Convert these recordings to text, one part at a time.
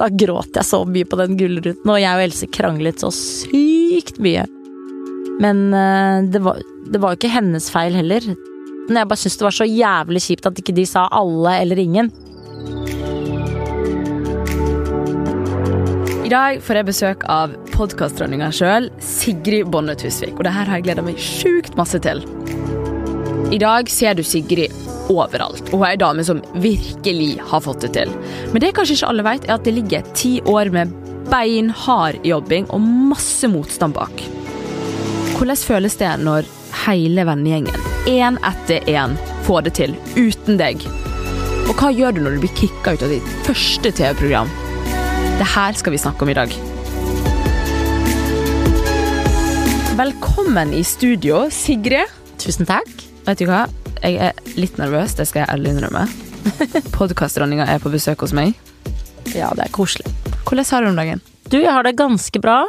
Da gråt jeg så mye på den gullruten, og jeg og Else kranglet så sykt mye. Men eh, det var, det var jo ikke hennes feil heller. Men jeg bare syntes det var så jævlig kjipt at ikke de sa alle eller ingen. I dag får jeg besøk av podkastdronninga sjøl, Sigrid Bonde Tusvik. Og det her har jeg gleda meg sjukt masse til. I dag ser du Sigrid overalt, og hun er ei dame som virkelig har fått det til. Men det kanskje ikke alle vet, er at det ligger ti år med beinhard jobbing og masse motstand bak. Hvordan føles det når hele vennegjengen, én etter én, får det til uten deg? Og hva gjør du når du blir kicka ut av ditt første TV-program? Det her skal vi snakke om i dag. Velkommen i studio, Sigrid. Tusen takk. Vet du hva? Jeg er litt nervøs, det skal jeg ærlig innrømme. Podkastdronninga er på besøk hos meg. Ja, det er koselig. Hvordan har du om dagen? Du, jeg har det ganske bra.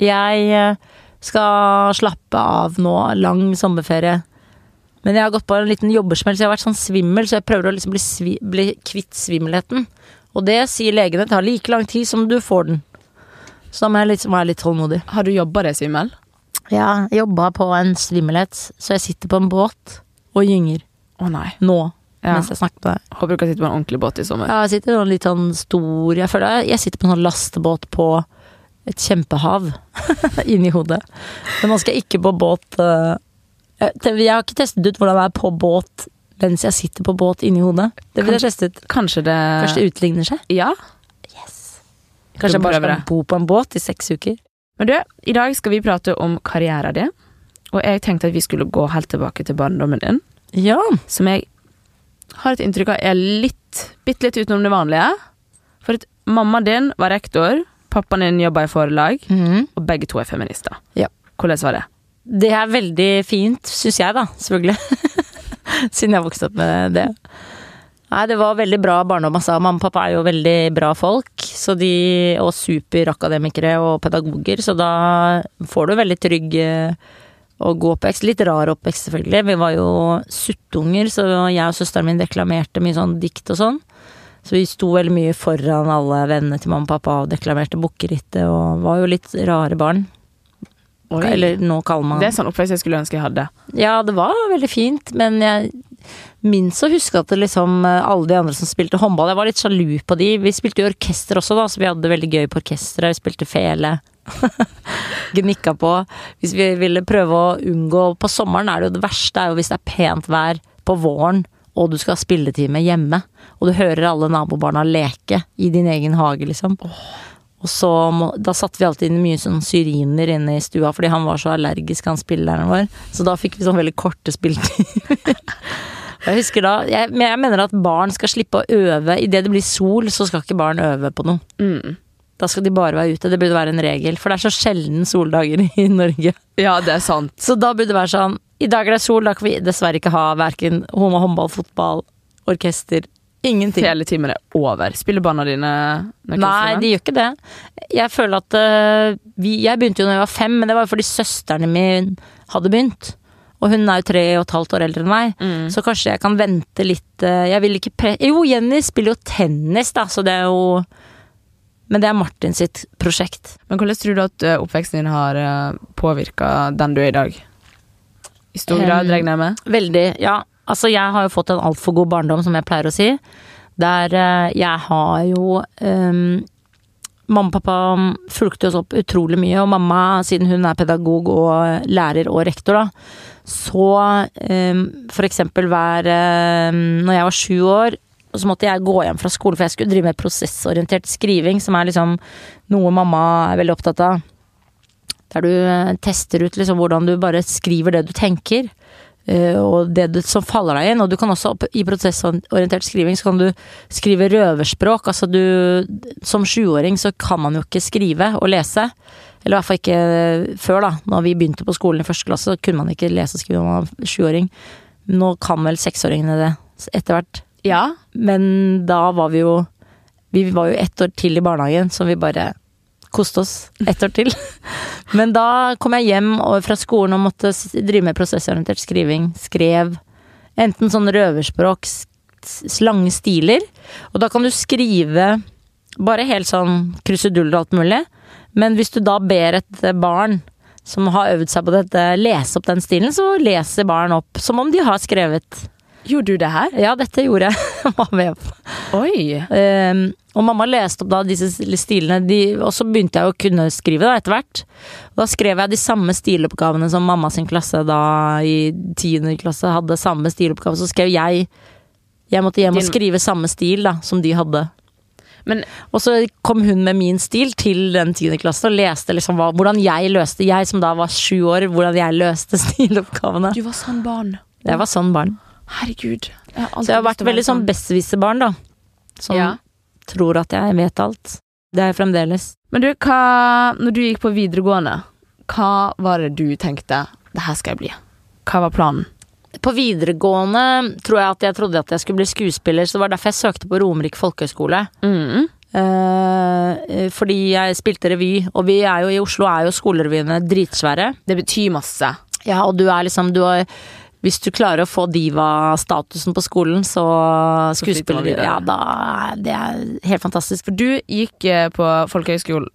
Jeg eh, skal slappe av nå, lang sommerferie. Men jeg har gått på en liten jobbersmell, så jeg har vært sånn svimmel, så jeg prøver å liksom bli, svi, bli kvitt svimmelheten. Og det sier legene tar like lang tid som du får den. Så da må jeg liksom være litt tålmodig. Har du jobba deg svimmel? Ja, jobba på en svimmelhet, så jeg sitter på en båt og gynger. Å nei. Nå, Ja. mens jeg snakker med deg. Håper du kan sitte på en ordentlig båt i sommer. Ja, jeg sitter på en litt sånn stor Jeg føler jeg, jeg sitter på en sånn lastebåt på et kjempehav inni hodet. Men nå skal jeg ikke på båt uh, jeg, har ikke testet ut hvordan det er på båt mens jeg sitter på båt inni hodet. Det vil jeg teste ut. Kanskje det Kanskje det utligner seg? Ja. Kanskje jeg bare skal bo på en båt i seks uker? Men du, i dag skal vi prate om karrieren din. Og jeg tenkte at vi skulle gå helt tilbake til barndommen din. Ja. Som jeg har et inntrykk av er litt, bitte litt utenom det vanlige. For at mammaen din var rektor, pappaen din jobba i forelag, Mhm. og begge to er feminister. Ja. Hvordan var det? Det er veldig fint, syns jeg, da. Selvfølgelig. Siden jeg vokste opp med det. Nei, det var veldig bra barndom, altså. Mamma og pappa er jo veldig bra folk, så de, og superakademikere og pedagoger, så da får du veldig trygg eh, og god oppvekst. Litt rar oppvekst, selvfølgelig. Vi var jo suttunger, så jeg og søsteren min deklamerte mye sånn dikt og sånn. Så vi sto veldig mye foran alle vennene til mamma og pappa og deklamerte bukkerittet, og var jo litt rare barn. Eller nå kaller man Det er sånn oppvekst jeg skulle ønske jeg hadde. ja, det var veldig fint, men jeg minst å huske at liksom alle de andre som spilte håndball Jeg var litt sjalu på de. Vi spilte jo orkester også, da, så vi hadde det veldig gøy på orkesteret. Vi spilte fele. Gnikka på. Hvis vi ville prøve å unngå På sommeren er det jo det verste er jo hvis det er pent vær på våren, og du skal ha spilletime hjemme, og du hører alle nabobarna leke i din egen hage, liksom. Og så må, da satte vi alltid inn mye sånn syriner inne i stua, fordi han var så allergisk, han spilleren vår. Så da fikk vi sånn veldig korte spilletimer. Jeg husker da jeg, jeg mener at barn skal slippe å øve. Idet det blir sol, så skal ikke barn øve på noe. Mm. Da skal de bare være ute. Det burde være en regel. For det er så sjelden soldager i Norge. Ja, det er sant. Så da burde det være sånn I dag er det sol, da kan vi dessverre ikke ha verken håndball, fotball, orkester. Ingenting. Teletimen er over. Spiller barna dine noe Nei, de gjør ikke det. Jeg føler at uh, vi, Jeg begynte jo da jeg var fem, men det var jo fordi søsteren min hadde begynt. Og hun er jo tre og et halvt år eldre enn meg, Mm. så kanskje jeg kan vente litt uh, Jeg vil ikke pre... Jo, Jenny spiller jo tennis, da, så det er jo Men det er Martin sitt prosjekt. Men hvordan tror du at eh, oppveksten din har påvirka den du er i dag? I stor grad, regner jeg med? Veldig. Ja, altså jeg har jo fått en altfor god barndom, som jeg pleier å si. Der eh, jeg har jo um, Mamma og pappa fulgte oss opp utrolig mye, og mamma, siden hun er pedagog og lærer og rektor, da, så um, for eksempel hver um, Når jeg var sju år, så måtte jeg gå hjem fra skolen, for jeg skulle drive med prosessorientert skriving, som er liksom noe mamma er veldig opptatt av. Der du eh, tester ut liksom hvordan du bare skriver det du tenker. eh, Og det du, som faller deg inn. Og du kan også, i prosessorientert skriving, så kan du skrive røverspråk. Altså du Som sjuåring så kan man jo ikke skrive og lese. Eller i hvert fall ikke før, da. Når vi begynte på skolen i første klasse, så kunne man ikke lese og skrive når man var sjuåring. Nå kan vel seksåringene det etter hvert. Ja. Men da var vi jo Vi var jo ett år til i barnehagen, så vi bare koste oss ett år til. Men da kom jeg hjem fra skolen og måtte drive med prosessorientert skriving. Skrev enten sånn røverspråk, lange stiler, og da kan du skrive Bare helt sånn kruseduller og alt mulig. Men hvis du da ber et barn som har øvd seg på dette, lese opp den stilen, så leser barn opp som om de har skrevet. Gjorde du det her? Ja, dette gjorde jeg. Oi. Um, og mamma leste opp da disse stilene, de, og så begynte jeg å kunne skrive da etter hvert. Da skrev jeg de samme stiloppgavene som mamma sin klasse da i tiende klasse hadde samme stiloppgave. Så skrev jeg Jeg måtte hjem og skrive samme stil da, som de hadde. Men Og så kom hun med min stil til den tiende klasse og leste liksom hva, hvordan jeg løste, jeg som da var sju år, hvordan jeg løste stiloppgavene. du var sånn barn. Jeg var sånn barn. Herregud. Jeg har Så jeg har vært veldig sånn besserwisser-barn, da. Som Ja. tror at jeg vet alt. Det er jeg fremdeles. Men du, hva Når du gikk på videregående, hva var det du tenkte Det her skal jeg bli? Hva var planen? På videregående tror jeg at jeg trodde at jeg skulle bli skuespiller, så det var derfor jeg søkte på Romerike folkehøgskole. Mm. Eh, fordi jeg spilte revy, og vi er jo i Oslo er jo skolerevyene dritsvære. Det betyr masse. Ja, og du er liksom du har, Hvis du klarer å få diva-statusen på skolen, så skuespiller du Ja, da det er helt fantastisk. For du gikk eh, på folkehøyskolen,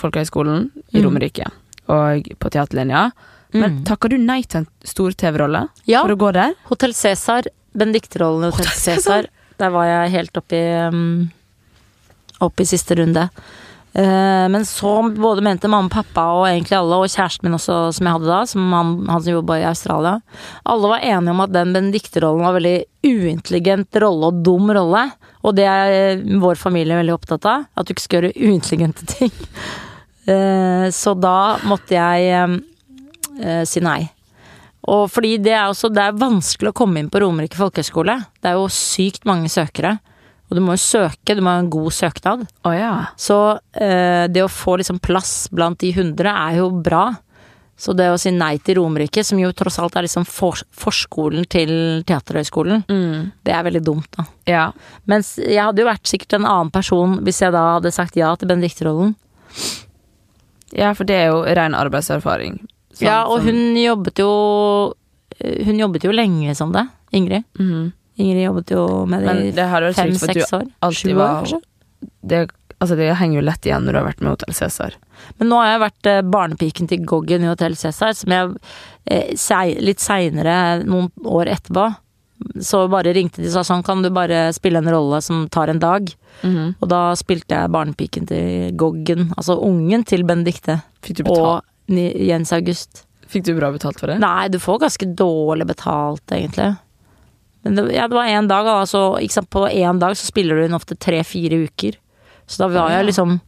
Folkehøyskolen i Mm. Romerike og på teaterlinja. Men Mm. takka du nei til en stor TV-rolle Ja. for å gå der? Hotell Cæsar, Benedicte-rollen i Hotell Hotel Cæsar. Der var jeg helt oppi um, Opp i siste runde. Eh, men så både mente mamma og pappa og egentlig alle, og kjæresten min også, som jeg hadde da, som han, han som jobba i Australia, alle var enige om at den Benedicte-rollen var veldig uintelligent rolle og dum rolle. Og det er vår familie veldig opptatt av. At du ikke skal gjøre uintelligente ting. Eh, så da måtte jeg eh, eh, si nei. Og fordi det er også Det er vanskelig å komme inn på Romerike folkehøgskole. Det er jo sykt mange søkere. Og du må jo søke, du må ha en god søknad. Oh, ja. Så eh, det å få liksom plass blant de hundre er jo bra. Så det å si nei til Romerike, som jo tross alt er liksom for, forskolen til Teaterhøgskolen, Mm. det er veldig dumt, da. Ja. Mens jeg hadde jo vært sikkert en annen person hvis jeg da hadde sagt ja til Benedicte-rollen. ja, for det er jo ren arbeidserfaring. Sånn Ja, og hun jobbet jo Hun jobbet jo lenge som det, Ingrid. Mhm. Ingrid jobbet jo med det i fem-seks år. alltid Sju år, kanskje. det, altså det henger jo lett igjen når du har vært med Hotell Cæsar. Men nå har jeg vært eh, barnepiken til Goggen i Hotell Cæsar, som jeg eh, litt seinere, noen år etterpå, så bare ringte de og sa sånn, kan du bare spille en rolle som tar en dag? Mhm. Og da spilte jeg barnepiken til Goggen, altså ungen til Benedicte. Og Jens August. Fikk du bra betalt for det? Nei, du får ganske dårlig betalt, egentlig. Men det, ja, det var én dag, altså. På én dag så spiller du inn ofte tre-fire uker. Så da var jeg liksom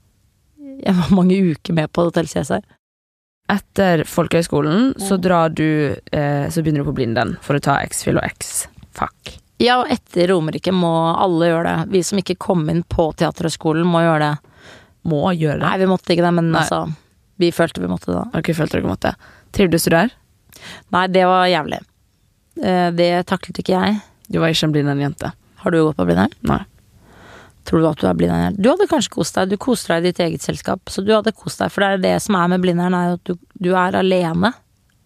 Jeg var mange uker med på Hotell Cæsar. Etter folkehøyskolen så drar du eh, Så begynner du på Blinden for å ta X-fil og X-fac. Ja, og etter Romerike må alle gjøre det. Vi som ikke kom inn på Teaterhøgskolen, må gjøre det. Må gjøre det. Nei, vi måtte ikke det, men Nei. altså Vi følte vi måtte det. Ok, følte dere måtte. Trivdes du der? Nei, det var jævlig. Eh, Det taklet ikke jeg. Du var ikke en Blinden-jente. Har du gått på Blindern? Nei. Tror du at du er Blindern? Du hadde kanskje kost deg. Du koste deg i ditt eget selskap. Så du hadde kost deg. For det er det som er med Blindern, er jo at du, du er alene.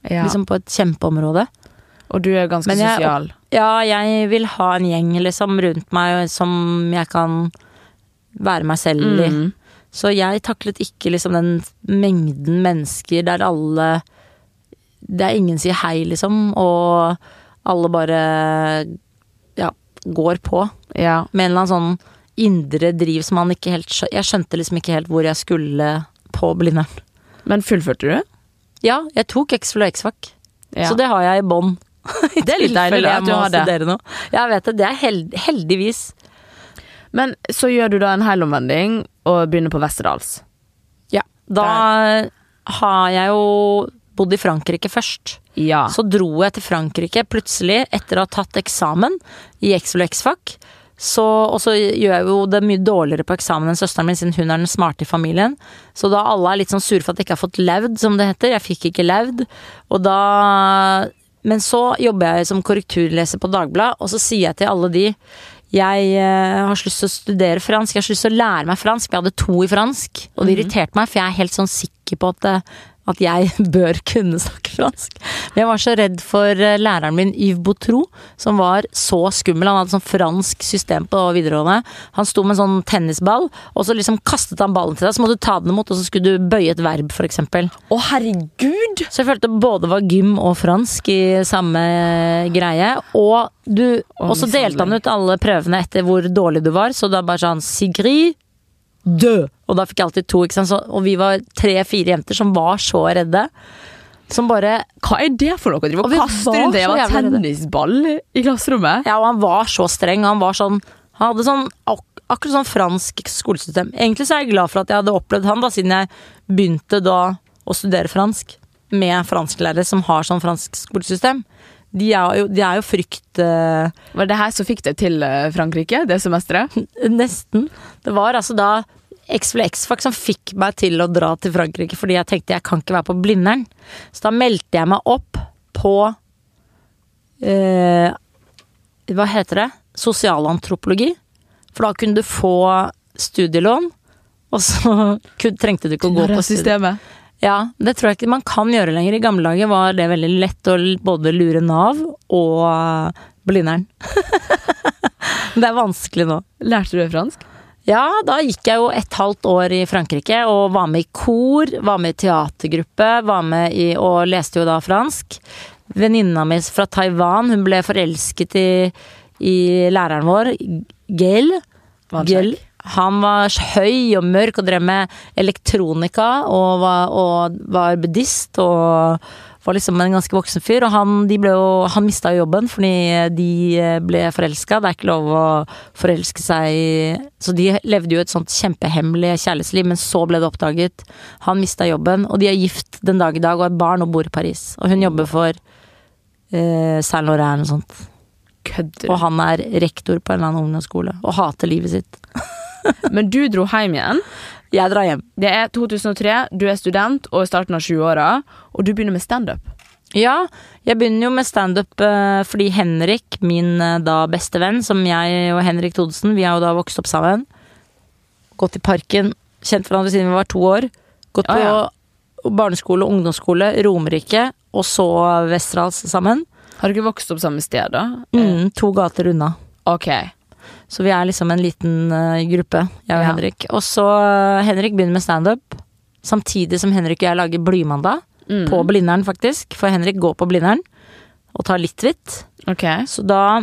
Ja. Liksom på et kjempeområde. Og du er ganske jeg- sosial. Ja, jeg vil ha en gjeng liksom rundt meg som jeg kan være meg selv i. Mm. Så jeg taklet ikke liksom den mengden mennesker der alle Det er ingen sier hei, liksom, og alle bare ja, går på. Ja. Med en eller annen sånn indre driv som man ikke helt skjønte. Jeg skjønte liksom ikke helt hvor jeg skulle på Blindern. Men fullførte du? Ja, jeg tok X-Fil og X-Fac, Ja. så det har jeg i bånn. Det er litt deilig at du har det. Nå. Jeg vet det. Det er held, heldigvis. Men så gjør du da en helomvending og begynner på Westerdals. Ja. Da har jeg jo bodd i Frankrike først. Ja. Så dro jeg til Frankrike plutselig etter å ha tatt eksamen i og X-Fac. Så, og så gjør jeg jo det mye dårligere på eksamen enn søsteren min, siden hun er den smarte i familien. Så da alle er litt sånn sure for at jeg ikke har fått levd, som det heter. Jeg fikk ikke levd. Og da Men så jobber jeg som korrekturleser på Dagbladet, og så sier jeg til alle de jeg eh, har så lyst til å studere fransk, jeg har så lyst til å lære meg fransk. Jeg hadde to i fransk, og det irriterte meg, for jeg er helt sånn sikker på at eh, at jeg bør kunne snakke fransk. Men jeg var så redd for eh, læreren min, Yves Boutreau, som var så skummel. Han hadde sånn fransk system på videregående. Han sto med en sånn tennisball, og så liksom kastet han ballen til deg, så måtte du ta den imot, og så skulle du bøye et verb, eksempel. Å, herregud! Så jeg følte både var gym og fransk i samme greie. Og, du, og så delte han ut alle prøvene etter hvor dårlig du var, så da bare sånn Sigrid død! Og da fikk jeg alltid to, ikke sant. Så, og vi var tre-fire jenter som var så redde. Som bare Hva er det for noe? Drive Og og vi kaste rundt det var tennisball i klasserommet? Ja, og han var så streng. Han var sånn Han hadde sånn ak akkurat sånn fransk skolesystem. Egentlig så er jeg glad for at jeg hadde opplevd han, da, siden jeg begynte da å studere fransk med fransklærere som har sånn fransk skolesystem. De er jo, de er jo frykt eh, Var det her som fikk deg til eh, Frankrike, det semesteret? Nesten. Det var altså da X eller X-Fac som fikk meg til å dra til Frankrike, fordi jeg tenkte jeg kan ikke være på Blindern. Så da meldte jeg meg opp på eh, Hva heter det? Sosialantropologi. For da kunne du få studielån, og så trengte du ikke å gå på studiet. systemet. Ja, det tror jeg ikke man kan gjøre lenger. I gamle dager var det veldig lett å både lure Nav og Blindern. det er vanskelig nå. Lærte du fransk? Ja, da gikk jeg jo et halvt år i Frankrike og var med i kor, var med i teatergruppe, var med i og leste jo da fransk. Venninna mi fra Taiwan, hun ble forelsket i, i læreren vår, Gail. Gail. Han var høy og mørk og drev med elektronika og var, og var buddhist og var liksom en ganske voksen fyr. Og han, de ble jo, han mista jo jobben fordi de ble forelska. Det er ikke lov å forelske seg Så de levde jo et sånt kjempehemmelig kjærlighetsliv, men så ble det oppdaget. Han mista jobben, og de er gift den dag i dag og har barn og bor i Paris. Og hun jobber for eh, Saint Laurent eller noe sånt. Kødder Og han er rektor på en eller annen ungdomsskole og hater livet sitt. Men du dro hjem igjen. Jeg drar hjem. Det er 2003, du er student og i starten av 20-åra, og du begynner med standup. Ja, jeg begynner jo med standup eh, fordi Henrik, min eh, da beste venn, som jeg og Henrik Thodesen, vi har jo da vokst opp sammen. Gått i parken, kjent hverandre siden vi var to år. Gått på på ja. barneskole og ungdomsskole, Romerike, og så Westerdals sammen. Har du ikke vokst opp samme sted, da? Mm, to gater unna. Ok. Så vi er liksom en liten uh, gruppe, jeg og Ja. Henrik. Og så uh, Henrik begynner med standup, samtidig som Henrik og jeg lager Blymandag. Mm. På Blindern, faktisk. For Henrik går på Blindern og tar litt hvitt. Okay. Så da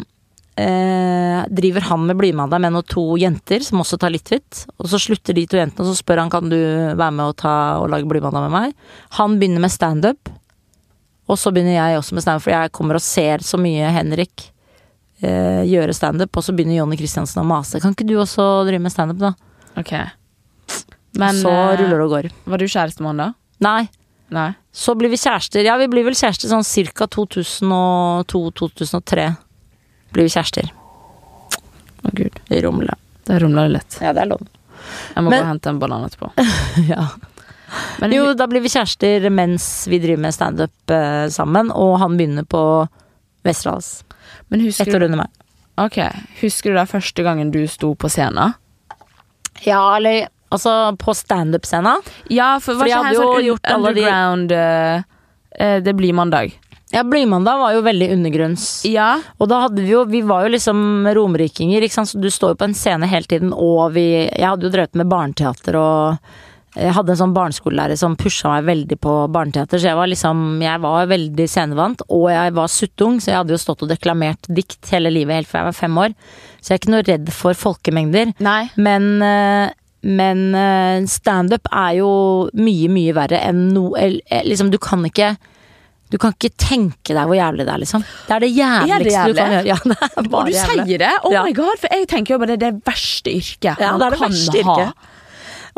eh, driver han med Blymandag med noen to jenter som også tar litt hvitt. Og så slutter de to jentene, og så spør han kan du være med og, ta, og lage Blymandag med meg. Han begynner med standup. Og så begynner jeg også med standup, for jeg kommer og ser så mye Henrik eh, gjøre standup. Og så begynner Jonny Kristiansen å mase. Kan ikke du også drive med standup, da? Ok. Men så eh, ruller det og går. var du kjæreste med han da? Nei. Nei. Så blir vi kjærester. Ja, vi blir vel kjærester sånn cirka 2002-2003. Blir vi kjærester. Å gud. I Romla. Der rumler det litt. Ja, det er lov. Jeg må Men- gå og hente en banan etterpå. ja. Men Jo, da blir vi kjærester mens vi driver med standup eh, sammen, og han begynner på Westerdals. Men Ett husker, år du, under meg. ok, husker du da første gangen du sto på scenen? Ja, eller altså på standup-scenen. Ja, for For jeg hadde jo sånn gjort alle de- underground eh, eh, Det blir mandag. Ja, Blymandag var jo veldig undergrunns. Ja. Og da hadde vi jo Vi var jo liksom romerikinger, ikke sant, så du står jo på en scene hele tiden, og vi Jeg hadde jo drevet med barneteater og jeg hadde en sånn barneskolelærer som pusha meg veldig på barneteater, så jeg var liksom Jeg var veldig scenevant, og jeg var suttung, så jeg hadde jo stått og deklamert dikt hele livet helt fra jeg var fem år. Så jeg er ikke noe redd for folkemengder. Nei. Men, eh, men eh, standup er jo mye, mye verre enn noe Liksom, du kan ikke du kan ikke tenke deg hvor jævlig det er, liksom. Det er det jævligste du kan gjøre. Ja, det Og du jævlig. sier det? Oh my god, for jeg tenker jo bare det er det verste yrket Ja, man det er det kan verste ha. yrket.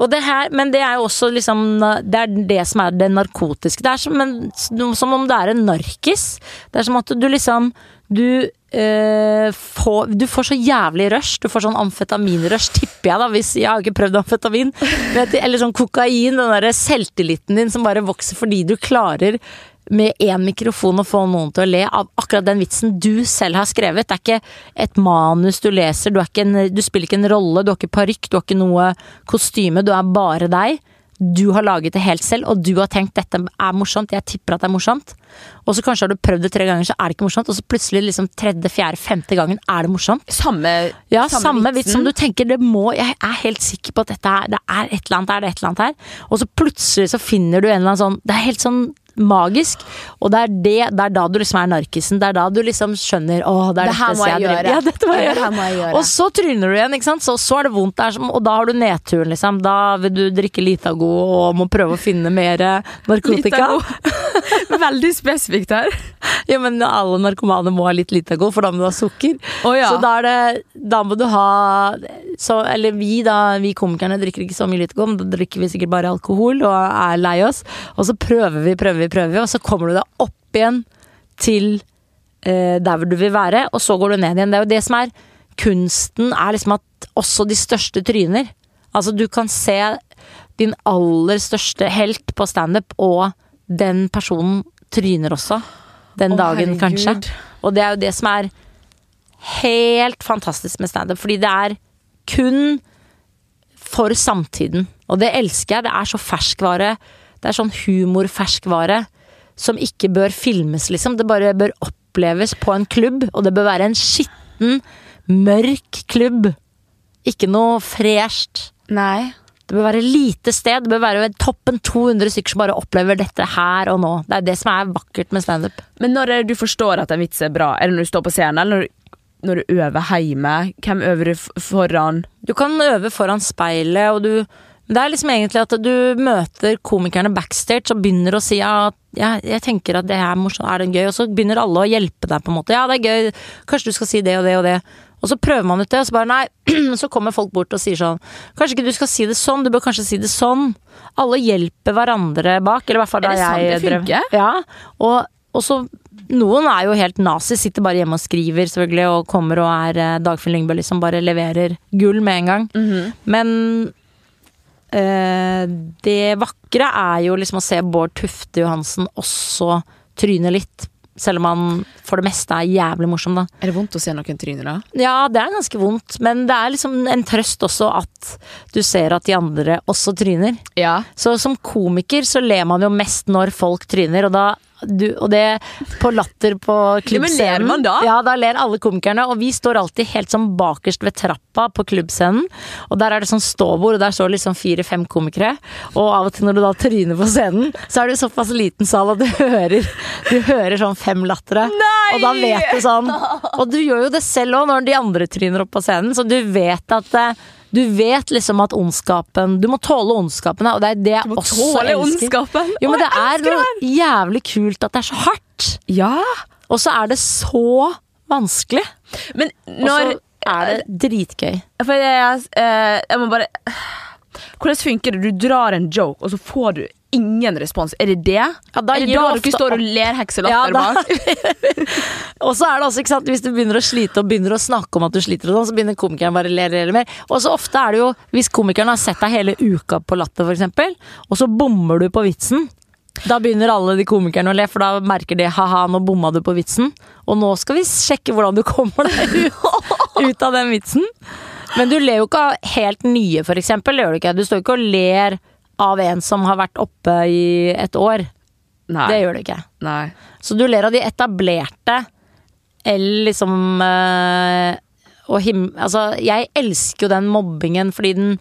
Det her, men det er jo også liksom Det er det som er det narkotiske. Det er som, en, som om det er en narkis. Det er som at du liksom Du eh, får, du får så jævlig rush. Du får sånn amfetaminrush, tipper jeg, da. Hvis, jeg har ikke prøvd amfetamin. Men, eller sånn kokain. Den derre selvtilliten din som bare vokser fordi du klarer med én mikrofon å få noen til å le av akkurat den vitsen du selv har skrevet. Det er ikke et manus du leser, du, er ikke en, du spiller ikke en rolle, du har ikke parykk, du har ikke noe kostyme, du er bare deg. du har laget det helt selv, og du har tenkt dette er morsomt, jeg tipper at det er morsomt. Og så kanskje har du prøvd det tre ganger, så er det ikke morsomt. Og så plutselig liksom tredje, fjerde, femte gangen er det morsomt. Samme, Ja, samme, vits vitsen. som du tenker det må Jeg er helt sikker på at dette er, det er et eller annet her, det er et eller annet her. Og så plutselig så finner du en eller annen sånn Det er helt sånn magisk. Og det er, det, det er da du liksom er narkisen. Det er da du liksom skjønner Å, det er Det her må jeg gjøre. Ja, dette må jeg gjøre. må jeg gjøre. Og så tryner du igjen, ikke sant. Så, så er det vondt der, og da har du nedturen, liksom. Da vil du drikke Litago og må prøve å finne mer narkotika. Veldig spesifikt her. Ja, men alle narkomane må ha litt Litago, for da må du ha sukker. Oh, ja. Så da er det Da må du ha så, Eller vi, da. Vi komikerne drikker ikke så mye Litago, men da drikker vi sikkert bare alkohol og er lei oss. Og så prøver vi, prøver vi, prøver og så kommer du deg opp igjen til eh, der du vil være, og så går du ned igjen. Det er jo det som er kunsten, er liksom at også de største tryner. Altså, du kan se din aller største helt på standup, og den personen tryner også. Den dagen, herregud. kanskje. Og det er jo det som er helt fantastisk med standup, fordi det er kun for samtiden. Og det elsker jeg. Det er så ferskvare. Det er sånn humorferskvare som ikke bør filmes, liksom. Det bare bør oppleves på en klubb, og det bør være en skitten, mørk klubb. Ikke noe fresht. Nei. Det bør være lite sted. Det bør være toppen 200 stykker som bare opplever dette her og nå. Det er det som er vakkert med standup. Men når er det du forstår at en vits er bra? Er det når du står på scenen, eller når du, når du øver hjemme? Hvem øver du foran? Du kan øve foran speilet, og du Det er liksom egentlig at du møter komikerne backstage og begynner å si at ja jeg tenker at det er morsomt, er det gøy? Og så begynner alle å hjelpe deg, på en måte. Ja, det er gøy, kanskje du skal si det og det og det. Og så prøver man ut det, og så bare nei. Så kommer folk bort og sier sånn Kanskje ikke du skal si det sånn, du bør kanskje si det sånn. Alle hjelper hverandre bak, eller i hvert fall da Er det sant det drev- funker? Ja. Og, og så noen er jo helt nazi, sitter bare hjemme og skriver selvfølgelig, og kommer og er eh, Dagfinn Lyngbø, liksom bare leverer gull med en gang. Mhm. Men eh, det vakre er jo liksom å se Bård Tufte Johansen også tryne litt. Selv om han for det meste er jævlig morsom, da. Er det vondt å se noen tryner, da? Ja, det er ganske vondt, men det er liksom en trøst også at du ser at de andre også tryner. Ja. Så som komiker så ler man jo mest når folk tryner, og da du, og det på latter på Ja, men ler man da? Ja, da ler alle komikerne, og vi står alltid helt sånn bakerst ved trappa på klubbscenen. Og der er det sånn ståbord, og der står liksom fire-fem komikere. Og av og til når du da tryner på scenen, så er det såpass liten sal at du hører, du hører sånn fem lattere. Nei! Og da vet du sånn Og du gjør jo det selv òg når de andre tryner opp på scenen, så du vet at eh, du vet liksom at ondskapen Du må tåle ondskapen, og det er det jeg også tåle elsker. ondskapen. Jo, men det er noe jævlig kult at det er så hardt. Ja. Og så er det så vanskelig. Men Og så er det dritgøy. For jeg, jeg, jeg må bare Hvordan funker det? Du drar en joke, og så får du ingen respons. Er det det? Ja, da er det da du dere står og ler hekselatter Ja, bak? Og så er det også, ikke sant, hvis du begynner å slite og begynner å snakke om at du sliter, og sånn, så begynner komikeren bare å le le- le mer. Og så ofte er det jo, hvis komikeren har sett deg hele uka på Latter, eksempel, og så bommer du på vitsen. Da begynner alle de komikerne å le, for da merker de ha-ha, nå bomma du på vitsen. Og nå skal vi sjekke hvordan du kommer deg ut, av den vitsen. Men du ler jo ikke av helt nye, eksempel. Gjør du ikke. Du står ikke og ler av en som har vært oppe i et år. Nei. Det gjør du ikke. Nei. Så du ler av de etablerte, eller liksom øh, og him altså, jeg elsker jo den mobbingen fordi den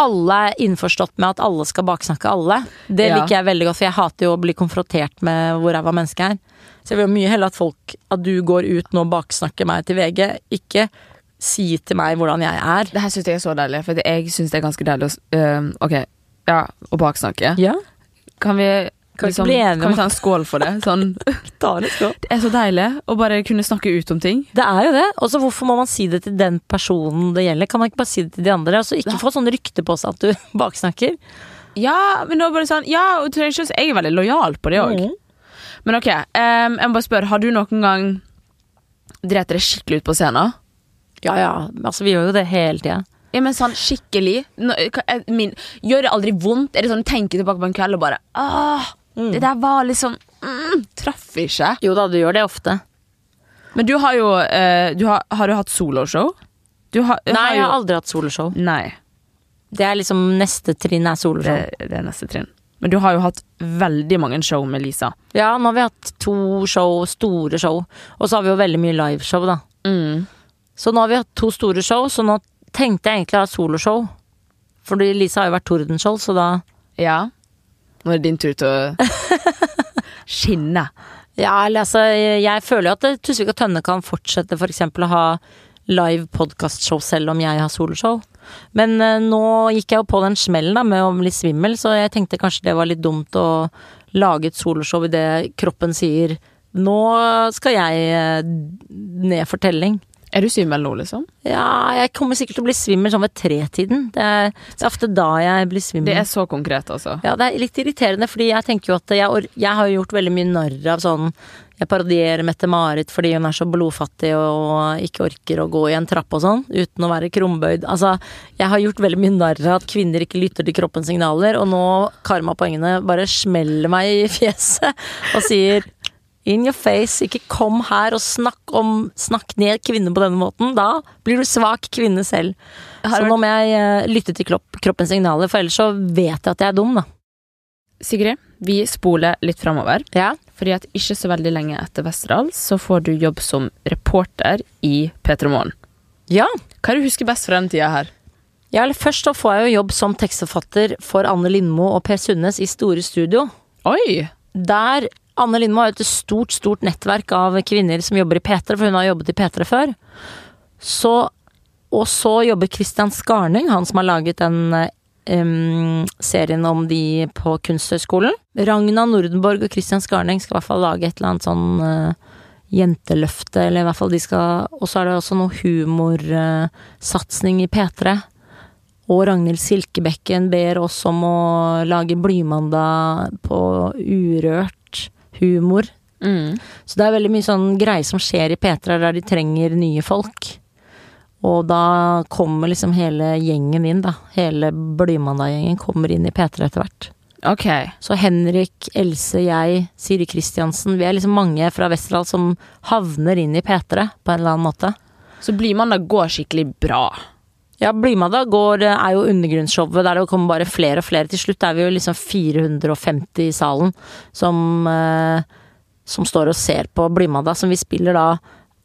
alle er innforstått med at alle skal baksnakke alle. Det Ja. liker jeg veldig godt, for jeg hater jo å bli konfrontert med hvor ræva mennesket er. Så jeg vil jo mye heller at folk At du går ut nå og baksnakker meg til VG, ikke si til meg hvordan jeg er. Det her syns jeg er så deilig, for jeg syns det er ganske deilig å øhm, Ok, ja, å baksnakke. Ja, Kan vi Kan liksom, kan vi ta en skål for det? Sånn, ta det er så deilig å bare kunne snakke ut om ting. Det er jo det. Og så hvorfor må man si det til den personen det gjelder? Kan man ikke bare si det til de andre? Altså ikke få sånn rykte på seg at du baksnakker. Ja, men da bare sånn Ja, og jeg er veldig lojal på det òg. Mm. Men ok, um, jeg må bare spørre, har du noen gang drept deg skikkelig ut på scenen? Ja ja, altså vi gjør jo det hele tida. Ja, men sånn skikkelig eh, min, Gjør det aldri vondt? Er det sånn tenker tilbake på en kveld og bare Åh, det der var liksom mm, Traff ikke. Jo da, du gjør det ofte. Men du har jo eh, du har, har du hatt soloshow? Du har, Nei, har jeg har aldri hatt soloshow. Nei. Det er liksom neste trinn er soloshow. Det, det er neste trinn. Men du har jo hatt veldig mange show med Lisa. Ja, nå har vi hatt to show, store show. Og så har vi jo veldig mye liveshow, da. Mm. Så nå har vi hatt to store show, så nå tenkte jeg egentlig å ha soloshow. Fordi Lisa har jo vært Tordenskjold, så da Ja. Nå er det din tur til å skinne. Ja, eller altså, jeg føler jo at Tusvik og Tønne kan fortsette for eksempel å ha live podkastshow selv om jeg har soloshow. Men eh, nå gikk jeg jo på den smellen da med å bli svimmel, så jeg tenkte kanskje det var litt dumt å lage et soloshow idet kroppen sier nå skal jeg eh, ned for telling. Er du svimmel nå, liksom? Ja, jeg kommer sikkert til å bli svimmel sånn ved tretiden. Det er, det er ofte da jeg blir svimmel. Det er så konkret, altså. Ja, det er litt irriterende, fordi jeg tenker jo at jeg, jeg har gjort veldig mye narr av sånn Jeg parodierer Mette-Marit fordi hun er så blodfattig og ikke orker å gå i en trapp og sånn, uten å være krumbøyd. Altså, jeg har gjort veldig mye narr av at kvinner ikke lytter til kroppens signaler, og nå Karma-poengene bare smeller meg i fjeset og sier In your face, ikke kom her og snakk om Snakk ned kvinner på denne måten. Da blir du svak kvinne selv. Så nå må jeg eh, lytte til kroppens signaler, for ellers så vet jeg at jeg er dum, da. Sigrid, vi spoler litt framover. Ja. Fordi at ikke så veldig lenge etter Westerdals så får du jobb som reporter i P3 Morgen. ja. Hva er det du husker best fra den tida her? Ja, eller først så får jeg jo jobb som tekstforfatter for Anne Lindmo og Per Sundnes i Store Studio. Oi! Der Anne Lindmo har jo et stort, stort nettverk av kvinner som jobber i P3, for hun har jobbet i P3 før. Så, og så jobber Christian Skarning, han som har laget den um, serien om de på Kunsthøgskolen. Ragna Nordenborg og Christian Skarning skal i hvert fall lage et eller annet sånn uh, jenteløfte, eller i hvert fall de skal Og så er det også noe humorsatsing i P3. Og Ragnhild Silkebekken ber oss om å lage Blymandag på urørt humor. Mm. Så det er veldig mye sånn greier som skjer i P3 der de trenger nye folk. Og da kommer liksom hele gjengen inn, da. Hele Blymandag-gjengen kommer inn i P3 etter hvert. Okay. Så Henrik, Else, jeg, Siri Kristiansen Vi er liksom mange fra Westerdal som havner inn i P3 på en eller annen måte. Så Blymandag går skikkelig bra. Ja, Blymandag går, er jo undergrunnsshowet der det kommer bare flere og flere. Til slutt er vi jo liksom 450 i salen som, eh, som står og ser på Blymandag, som vi spiller da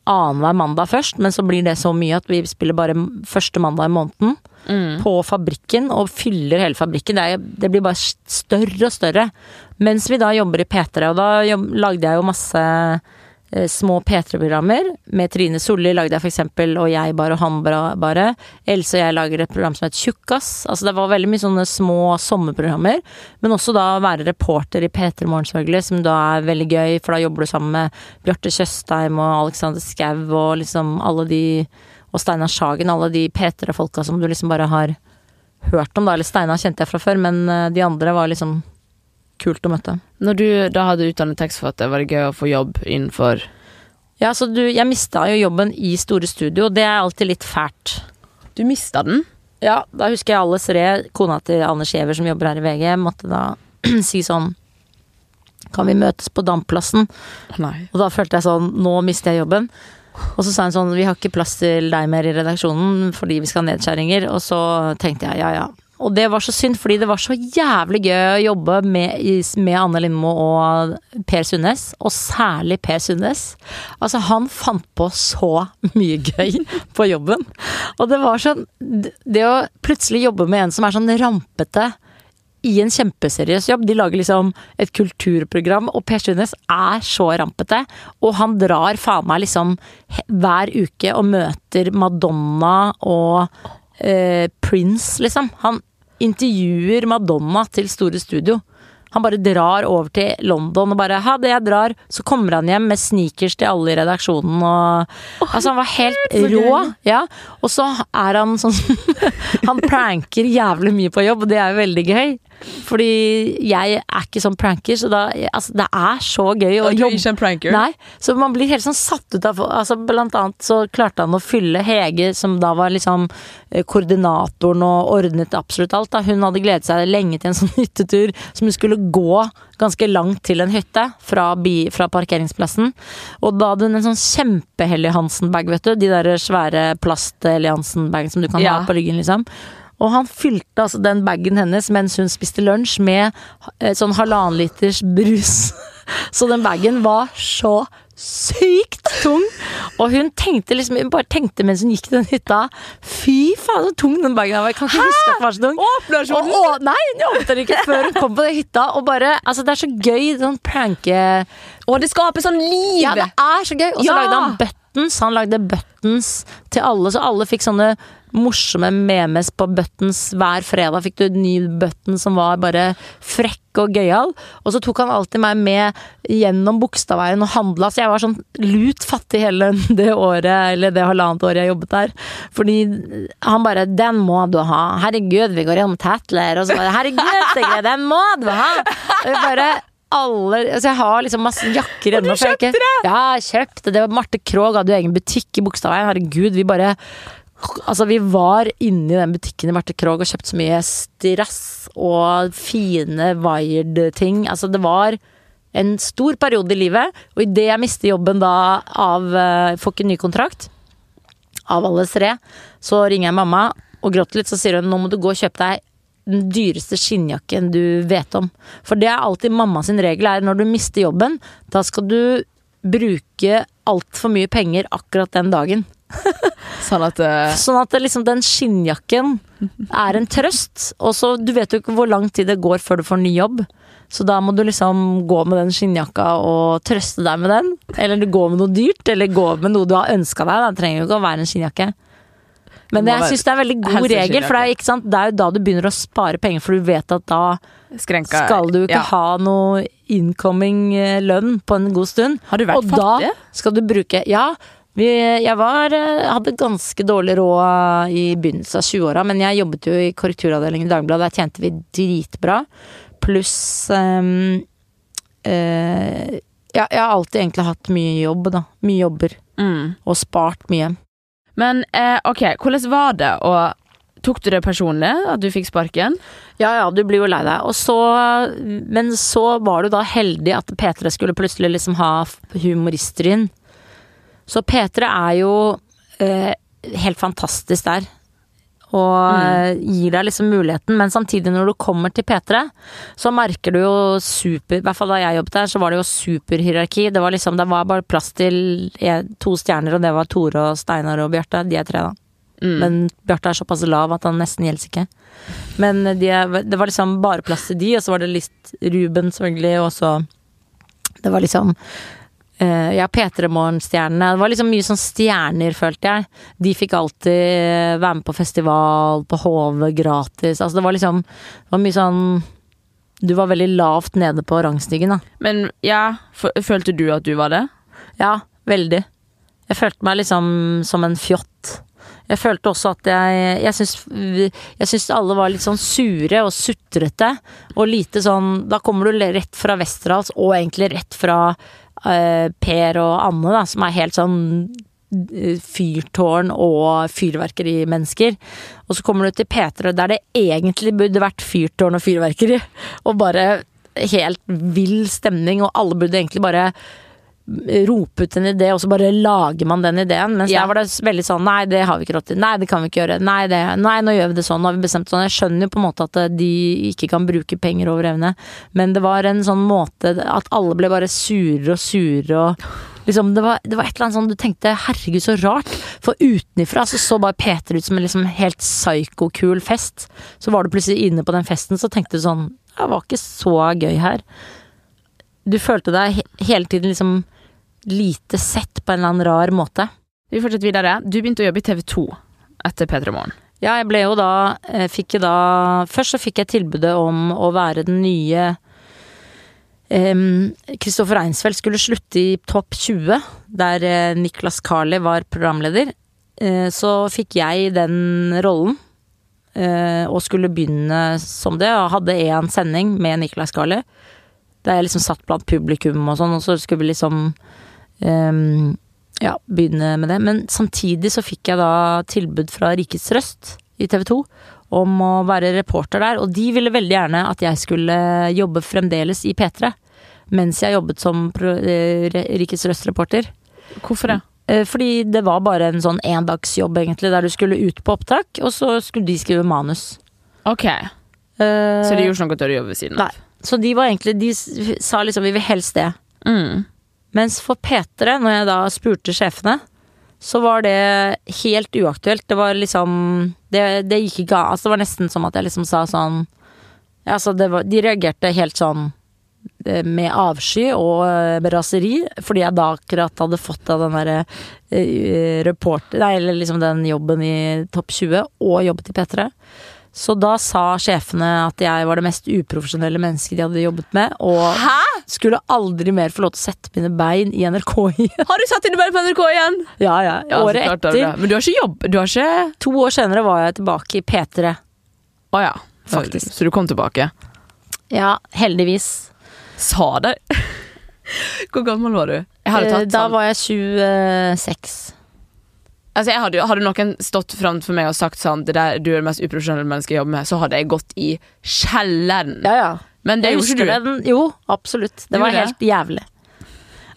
annenhver mandag først, men så blir det så mye at vi spiller bare første mandag i måneden. På fabrikken, og fyller hele fabrikken. Det, er, det blir bare større og større. Mens vi da jobber i P3, og da jobb, lagde jeg jo masse eh, små P3-programmer. Med Trine Solli lagde jeg for eksempel Og jeg bare og han bare. Else og jeg lager et program som het Tjukkas. Altså det var veldig mye sånne små sommerprogrammer. Men også da være reporter i P3 Morgen, selvfølgelig, som da er veldig gøy, for da jobber du sammen med Bjarte Tjøstheim og Alexander Skau og liksom alle de Og Steinar Sagen, alle de P3-folka som du liksom bare har hørt om, da. Eller Steinar kjente jeg fra før, men eh, de andre var liksom kult å møte. Når du da hadde utdannet tekstforfatter, var det gøy å få jobb innenfor Ja, så du, jeg mista jo jobben i Store Studio, og det er alltid litt fælt. Du mista den? Ja, da husker jeg Alice Ree, kona til Anders Giæver som jobber her i VG, måtte da si sånn Kan vi møtes på Damplassen? Nei. Og da følte jeg sånn Nå mister jeg jobben. Og så sa hun sånn Vi har ikke plass til deg mer i redaksjonen fordi vi skal ha nedskjæringer. Og så tenkte jeg ja ja. Og det var så synd, fordi det var så jævlig gøy å jobbe med, med Anne Lindmo og Per Sundnes, og særlig Per Sundnes. Altså, han fant på så mye gøy på jobben. Og det var sånn Det å plutselig jobbe med en som er sånn rampete i en kjempeseriøs jobb. De lager liksom et kulturprogram, og Per Sundnes er så rampete. Og han drar faen meg liksom hver uke og møter Madonna og eh, Prince, liksom. Han intervjuer Madonna til Store Studio. Han bare drar over til London og bare 'ha det, jeg drar'. Så kommer han hjem med sneakers til alle i redaksjonen og Altså, han var helt rå. Ja. Og så er han sånn Han pranker jævlig mye på jobb, og det er jo veldig gøy. Fordi jeg er ikke sånn pranker, så da Altså, det er så gøy å jobbe. du er ikke en pranker? Nei, så man blir helt sånn satt ut av altså Blant annet så klarte han å fylle Hege, som da var liksom eh, koordinatoren og ordnet absolutt alt. Da. Hun hadde gledet seg lenge til en sånn hyttetur som hun skulle gå ganske langt til en hytte fra, bi, fra parkeringsplassen. Og da hadde hun en sånn kjempe-Helly Hansen-bag, vet du. De der svære plast-Helly Hansen-bagene som du kan Ja. ha på ryggen, liksom. Og han fylte altså den bagen hennes mens hun spiste lunsj med eh, sånn halvannen liters brus. Så den bagen var så sykt tung! Og hun tenkte liksom Hun bare tenkte mens hun gikk til den hytta Fy faen, så tung den bagen var. Jeg kan ikke huske at den var så tung. Ikke Og, og, nei, hun åpnet den ikke før hun kom på den hytta. Og bare, altså Det er så gøy, sånn pranke... Og det skaper sånn liv! Ja, det er så gøy! Og så Ja. lagde han buttons. Han lagde buttons til alle, så alle fikk sånne morsomme memes på buttons hver fredag. Fikk du en ny button som var bare frekk og gøyal. Og så tok han alltid meg med gjennom Bogstadveien og handla, så jeg var sånn lut fattig hele det året, eller det halvannet året jeg jobbet der. Fordi han bare 'Den må du ha'. Herregud, vi går gjennom Tatler. Og så bare 'Herregud, Sigrid, den må du ha'. Og jeg bare alle, altså jeg har liksom masse jakker ennå. du kjøpte det? Ja, jeg kjøpte det. Marte Krogh hadde jo egen butikk i Bogstadveien. Herregud, vi bare Altså, vi var inne i den butikken i Marte Krogh og kjøpte så mye strass og fine wired-ting. Altså, det var en stor periode i livet, og idet jeg mister jobben da av eh, Får ikke ny kontrakt av alle tre, så ringer jeg mamma og gråter litt, så sier hun nå må du gå og kjøpe deg den dyreste skinnjakken du vet om. For det er alltid mamma sin regel, er når du mister jobben, da skal du bruke altfor mye penger akkurat den dagen. Sånn at uh... Sånn at liksom den skinnjakken er en trøst. Og så du vet jo ikke hvor lang tid det går før du får ny jobb. Så da må du liksom gå med den skinnjakka og trøste deg med den. Eller du går med noe dyrt, eller gå med noe du har ønska deg. Det trenger jo ikke å være en skinnjakke. Men Det jeg syns det er en veldig god regel, for det er, det er jo da du begynner å spare penger, for du vet at da skrenka skal du ikke ja. ha noe incoming eh, lønn på en god stund. Har du vært og fattig? da skal du bruke Ja, vi, jeg var, eh, hadde ganske dårlig råd i begynnelsen av 20-åra, men jeg jobbet jo i korrekturavdelingen i Dagbladet, der tjente vi dritbra. Pluss um, uh, Ja, jeg har alltid egentlig hatt mye jobb, da. Mye jobber. Mm. Og spart mye. Men eh, ok, hvordan var det å Tok du det personlig, at du fikk sparken? Ja ja, du blir jo lei deg. Og så, men så var du da heldig at P3 skulle plutselig liksom ha humorister inn. Så P3 er jo eh, helt fantastisk der. Og mm. gir deg liksom muligheten, men samtidig når du kommer til P3, så merker du jo super I hvert fall da jeg jobbet der, så var det jo superhierarki. Det var liksom, det var bare plass til to stjerner, og det var Tore og Steinar og Bjarte. De er tre, da. Mm. Men Bjarte er såpass lav at han nesten gjelder ikke. Men de det var liksom bare plass til de, og så var det litt Ruben, selvfølgelig, og så Det var liksom uh, Ja, P3 Morgen-stjernene. Det var liksom mye sånn stjerner, følte jeg. De fikk alltid eh, være med på festival, på HV gratis. Altså det var liksom Det var mye sånn Du var veldig lavt nede på rangstigen, da. Men ja, følte du at du var det? Ja, veldig. Jeg følte meg liksom som en fjott. Jeg følte også at jeg Jeg syns, alle var litt sånn sure og sutrete. Og lite sånn Da kommer du rett fra Westerdals, og egentlig rett fra uh, Per og Anne, da, som er helt sånn eh, fyrtårn og fyrverkerimennesker. Og så kommer du til P3, der det egentlig burde vært fyrtårn og fyrverkeri. Og bare helt vill stemning, og alle burde egentlig bare rope ut en idé, og så bare lager man den ideen. Mens Ja. der var det veldig sånn nei, det har vi ikke råd til. Nei, det kan vi ikke gjøre. Nei, det, nei, nå gjør vi det sånn. Nå har vi bestemt sånn. Jeg skjønner jo på en måte at de ikke kan bruke penger over evne, men det var en sånn måte at alle ble bare surere og surere og Liksom, det, var, det var et eller annet sånn du tenkte herregud, så rart. For utenifra så så bare Peter ut som en liksom helt psyko-kul fest. Så var du plutselig inne på den festen, så tenkte du sånn Det var ikke så gøy her. Du følte deg he hele tiden liksom lite sett på en eller annen rar måte. Vi fortsetter videre. Du begynte å jobbe i TV 2 etter P3 Morgen. Ja, jeg ble jo da eh, Fikk jo da Først så fikk jeg tilbudet om å være den nye Kristoffer Einsfeldt skulle slutte i Topp 20, der eh, Niklas Carli var programleder. Uh, så fikk jeg den rollen, uh, og skulle begynne som det. Og hadde én sending med Niklas Carli, der jeg liksom satt blant publikum og sånn, og så skulle vi liksom ehm, ja, begynne med det. Men samtidig så fikk jeg da tilbud fra Rikets Røst i TV 2 om å være reporter der, og de ville veldig gjerne at jeg skulle jobbe fremdeles i P3. Mens jeg jobbet som eh, Rikets Røst-reporter. Hvorfor det? Eh, Fordi det var bare en sånn endagsjobb, egentlig, der du skulle ut på opptak, og så skulle de skrive manus. Ok, Uh, Så de gjorde ikke noe til å jobbe ved siden av? Nei. Så de var egentlig De sa liksom vi vil helst det. Mm. Mens for P3, når jeg da spurte sjefene, så var det helt uaktuelt. Det var liksom Det, det gikk ikke av. Altså, det var nesten som at jeg liksom sa sånn ja, altså var, De reagerte helt sånn eh, med avsky og eh, raseri, fordi jeg da akkurat hadde fått av den derre eh, reporter... Nei, eller liksom den jobben i Topp 20, og jobbet i P3. Så da sa sjefene at jeg var det mest uprofesjonelle mennesket de hadde jobbet med, og Hæ?! skulle aldri mer få lov til å sette mine bein i NRK igjen. Har du satt dine bein på NRK igjen? Ja, ja. Ja, Året etter. Men du har ikke jobb? Du har ikke to år senere, var jeg tilbake i P3. Å ja. Faktisk. Så du kom tilbake? Ja, heldigvis. Sa det? Hvor gammel var du? Eh, Da var jeg 26. Altså hadde, hadde noen stått fram for meg og sagt sånn det der, Du er det mest uprofesjonelle mennesket jeg jobber med, så hadde jeg gått i kjelleren. Ja, ja. Men det jeg gjorde ikke du. den. Jo, absolutt. Det var det? helt jævlig.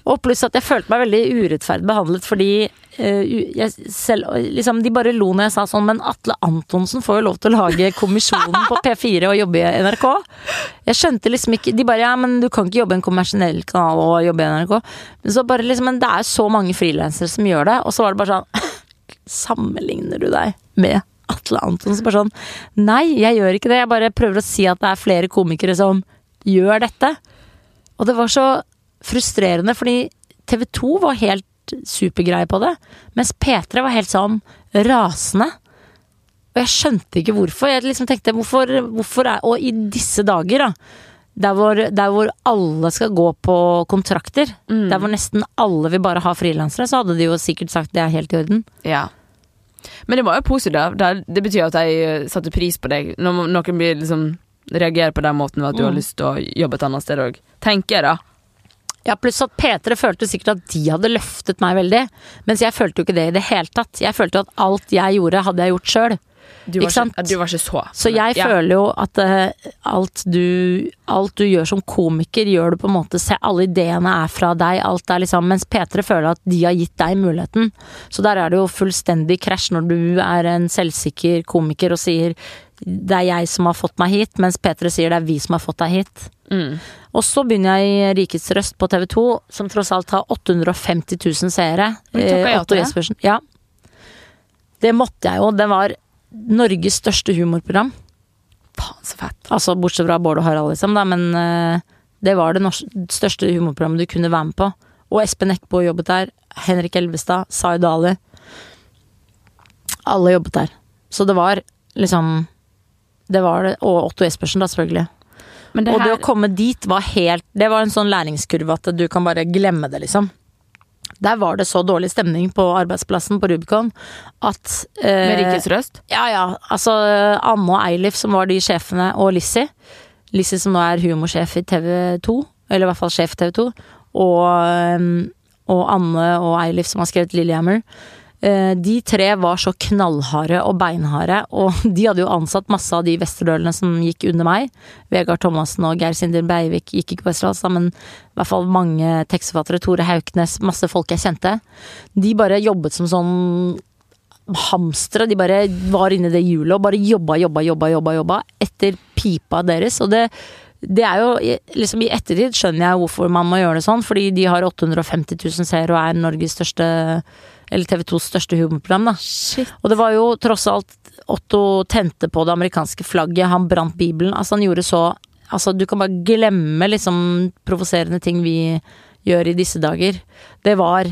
Og pluss at jeg følte meg veldig urettferdig behandlet fordi uh, jeg selv, liksom, De bare lo når jeg sa sånn, men Atle Antonsen får jo lov til å lage Kommisjonen på P4 og jobbe i NRK. Jeg skjønte liksom ikke De bare ja, men du kan ikke jobbe i en kommersiell kanal og jobbe i NRK. Men så bare liksom, men det er så mange frilansere som gjør det, og så var det bare sånn Sammenligner du deg med Atle Antonsen? Bare sånn Nei, jeg gjør ikke det. Jeg bare prøver å si at det er flere komikere som gjør dette. Og det var så frustrerende, fordi TV 2 var helt supergreie på det, mens P3 var helt sånn rasende. Og jeg skjønte ikke hvorfor. Jeg liksom tenkte hvorfor, hvorfor er Og i disse dager, da. Der hvor, der hvor alle skal gå på kontrakter, Mm. der hvor nesten alle vil bare ha frilansere, så hadde de jo sikkert sagt det er helt i orden. Ja. Men det var jo positivt. Det, det betyr at jeg eh, satte pris på deg. Når noen blir liksom reagerer på den måten ved at du har Mm. lyst til å jobbe et annet sted òg. Tenker jeg, da. Ja, pluss at P3 følte sikkert at de hadde løftet meg veldig. Mens jeg følte jo ikke det i det hele tatt. Jeg følte jo at alt jeg gjorde, hadde jeg gjort sjøl. Du var Ikke du var ikke så Så jeg ja. føler jo at uh, alt, du, alt du gjør som komiker, gjør du på en måte se, Alle ideene er fra deg, alt er liksom Mens P3 føler at de har gitt deg muligheten. Så der er det jo fullstendig krasj når du er en selvsikker komiker og sier det er jeg som har fått meg hit, mens P3 sier det er vi som har fått deg hit. Mm. Og så begynner jeg i Rikets Røst på TV 2, som tross alt har 850 000 seere. Eh, ja til det? Ja. Det måtte jeg jo. Det var Norges største humorprogram. Faen, så fett. Altså bortsett fra Bård og Harald, liksom, da, men uh, det var det største humorprogrammet du kunne være med på. Og Espen Eckbo jobbet der. Henrik Elvestad. Zaid Ali. Alle jobbet der. Så det var liksom Det var det. Og Otto Jespersen, da, selvfølgelig. Men det og det å komme dit var helt Det var en sånn læringskurve at du kan bare glemme det, liksom. Der var det så dårlig stemning på arbeidsplassen på Rubicon at eh, med Rikets Røst Ja ja, altså Anne og Eilif som var de sjefene, og Lissi. Lissi som nå er humorsjef i TV 2, eller i hvert fall sjef TV 2. Og, um, og Anne og Eilif som har skrevet Lillehammer. Eh, De tre var så knallharde og beinharde, og de hadde jo ansatt masse av de westerdølene som gikk under meg. Vegard Thomassen og Geir Sinder Beivik gikk ikke på Westerdals, men i hvert fall mange tekstforfattere. Tore Hauknes, masse folk jeg kjente. De bare jobbet som sånn hamstere. De bare var inni det hjulet og bare jobba, jobba, jobba, jobba, jobba etter pipa deres. Og det, det er jo liksom I ettertid skjønner jeg hvorfor man må gjøre det sånn, fordi de har 850 000 seere og er Norges største eller TV 2s største humorprogram, da. Shit. Og det var jo tross alt Otto tente på det amerikanske flagget, han brant Bibelen. Altså han gjorde så Altså du kan bare glemme liksom provoserende ting vi gjør i disse dager. Det var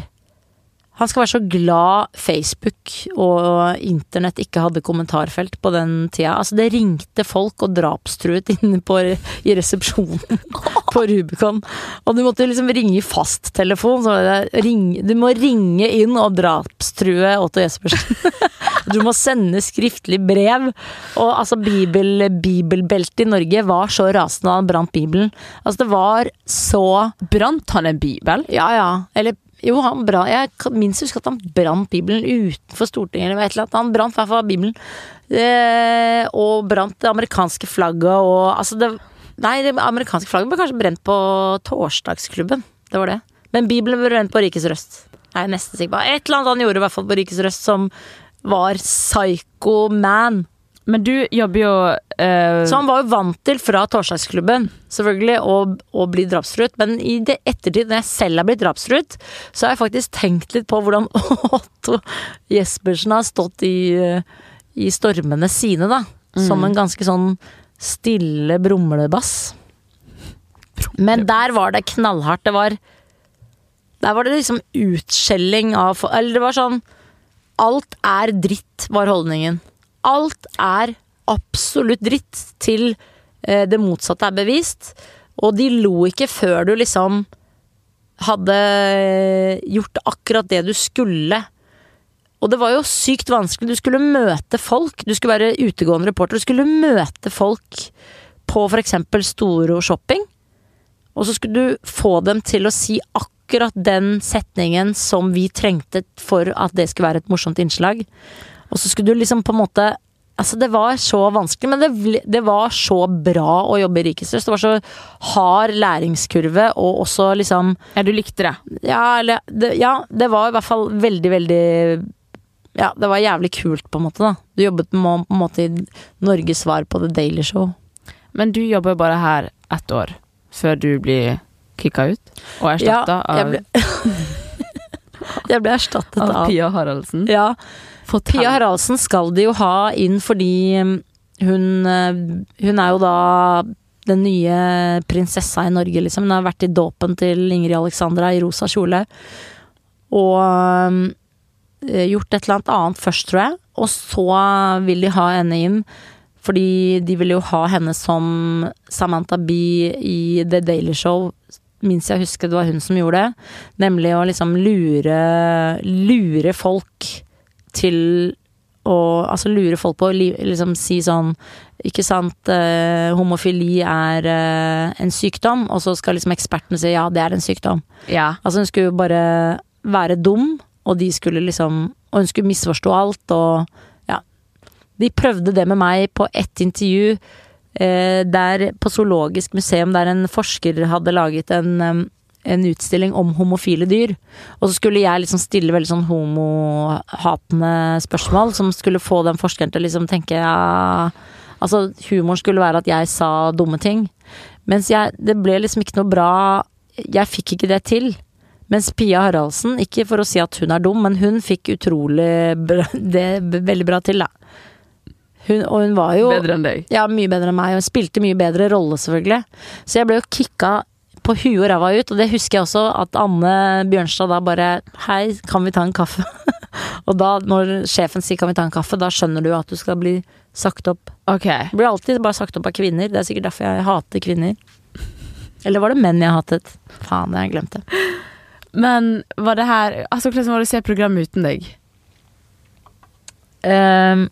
Han skal være så glad Facebook og internett ikke hadde kommentarfelt på den tida. Altså det ringte folk og drapstruet inne på, i resepsjonen på Rubicon. Og du måtte liksom ringe i fasttelefon. Så det ring, du må ringe inn og drapstrue Otto Jespersen. Du må sende skriftlig brev. Og altså bibel, bibelbeltet i Norge var så rasende da han brant Bibelen. Altså det var så Brant han en bibel? Ja ja. Eller jo, han bra, jeg minst huske at han brant Bibelen utenfor Stortinget eller et. Han brant i hvert fall Bibelen. Eh, og brant det amerikanske flagget og altså det Nei, det amerikanske flagget ble kanskje brent på torsdagsklubben. Det var det. Men Bibelen ble brent på Rikets Røst. er nesten sikker på. Et eller annet han gjorde i hvert fall på Rikets Røst som var psycho man. Men du jobber jo eh, Så han var jo vant til fra torsdagsklubben selvfølgelig å, å bli drapstruet. Men i det ettertid, når jeg selv har blitt drapstruet, så har jeg faktisk tenkt litt på hvordan Otto Jespersen har stått i, eh, i stormene sine, da. Som en ganske sånn stille brumlebass. Men der var det knallhardt. Det var Der var det liksom utskjelling av Eller det var sånn Alt er dritt, var holdningen. Alt er absolutt dritt til eh, det motsatte er bevist. Og de lo ikke før du liksom hadde gjort akkurat det du skulle. Og det var jo sykt vanskelig. Du skulle møte folk. Du skulle være utegående reporter. Du skulle møte folk på f.eks. Storo shopping. Og så skulle du få dem til å si akkurat den setningen som vi trengte for at det skulle være et morsomt innslag. Og så skulle du liksom på en måte Altså, det var så vanskelig, men det, det var så bra å jobbe i Rikets Det var så hard læringskurve, og også liksom Ja, du likte det. ja, eller, det, ja, det var i hvert fall veldig, veldig Ja, det var jævlig kult, på en måte, da. Du jobbet med, på en måte i Norges svar på The Daily Show. Men du jobber jo bare her ett år før du blir kicka ut og erstatta ja, av, ble, jeg ble erstattet av Pia Haraldsen. Ja. Fortell. Pia Haraldsen skal de jo ha inn fordi um, hun eh, Hun er jo da den nye prinsessa i Norge, liksom. Hun har vært i dåpen til Ingrid Alexandra i rosa kjole. Og um, eh, gjort et eller annet annet først, tror jeg. Og så vil de ha henne inn. Fordi de vil jo ha henne som Samantha Bee i The Daily Show. Minst jeg husker det var hun som gjorde det. Nemlig å liksom lure Lure folk til å Altså lure folk på å liksom si sånn Ikke sant, eh, homofili er eh, en sykdom, og så skal liksom ekspertene si ja, det er en sykdom. Ja. Altså hun skulle bare være dum, og de skulle liksom Og hun skulle misforstå alt, og ja. De prøvde det med meg på ett intervju eh, der på Zoologisk museum, der en forsker hadde laget en, em, en utstilling om homofile dyr. Og så skulle jeg liksom stille veldig sånn homohatende spørsmål, som skulle få den forskeren til å liksom tenke ja Altså, humoren skulle være at jeg sa dumme ting. Mens jeg Det ble liksom ikke noe bra Jeg fikk ikke det til. Mens Pia Haraldsen, ikke for å si at hun er dum, men hun fikk utrolig bra, det veldig bra til, da. Hun, og hun var jo Bedre enn deg. ja, mye bedre enn meg, og spilte mye bedre rolle, selvfølgelig. Så jeg ble jo kicka på huet og ræva ut, og det husker jeg også at Anne Bjørnstad da bare Hei, kan vi ta en kaffe? og da, når sjefen sier kan vi ta en kaffe, da skjønner du at du skal bli sagt opp. Okay. Du blir alltid bare sagt opp av kvinner, det er sikkert derfor jeg hater kvinner. Eller var det menn jeg hatet? Faen, jeg glemte. Men var det her Altså, hvordan var det å se programmet uten deg? Um,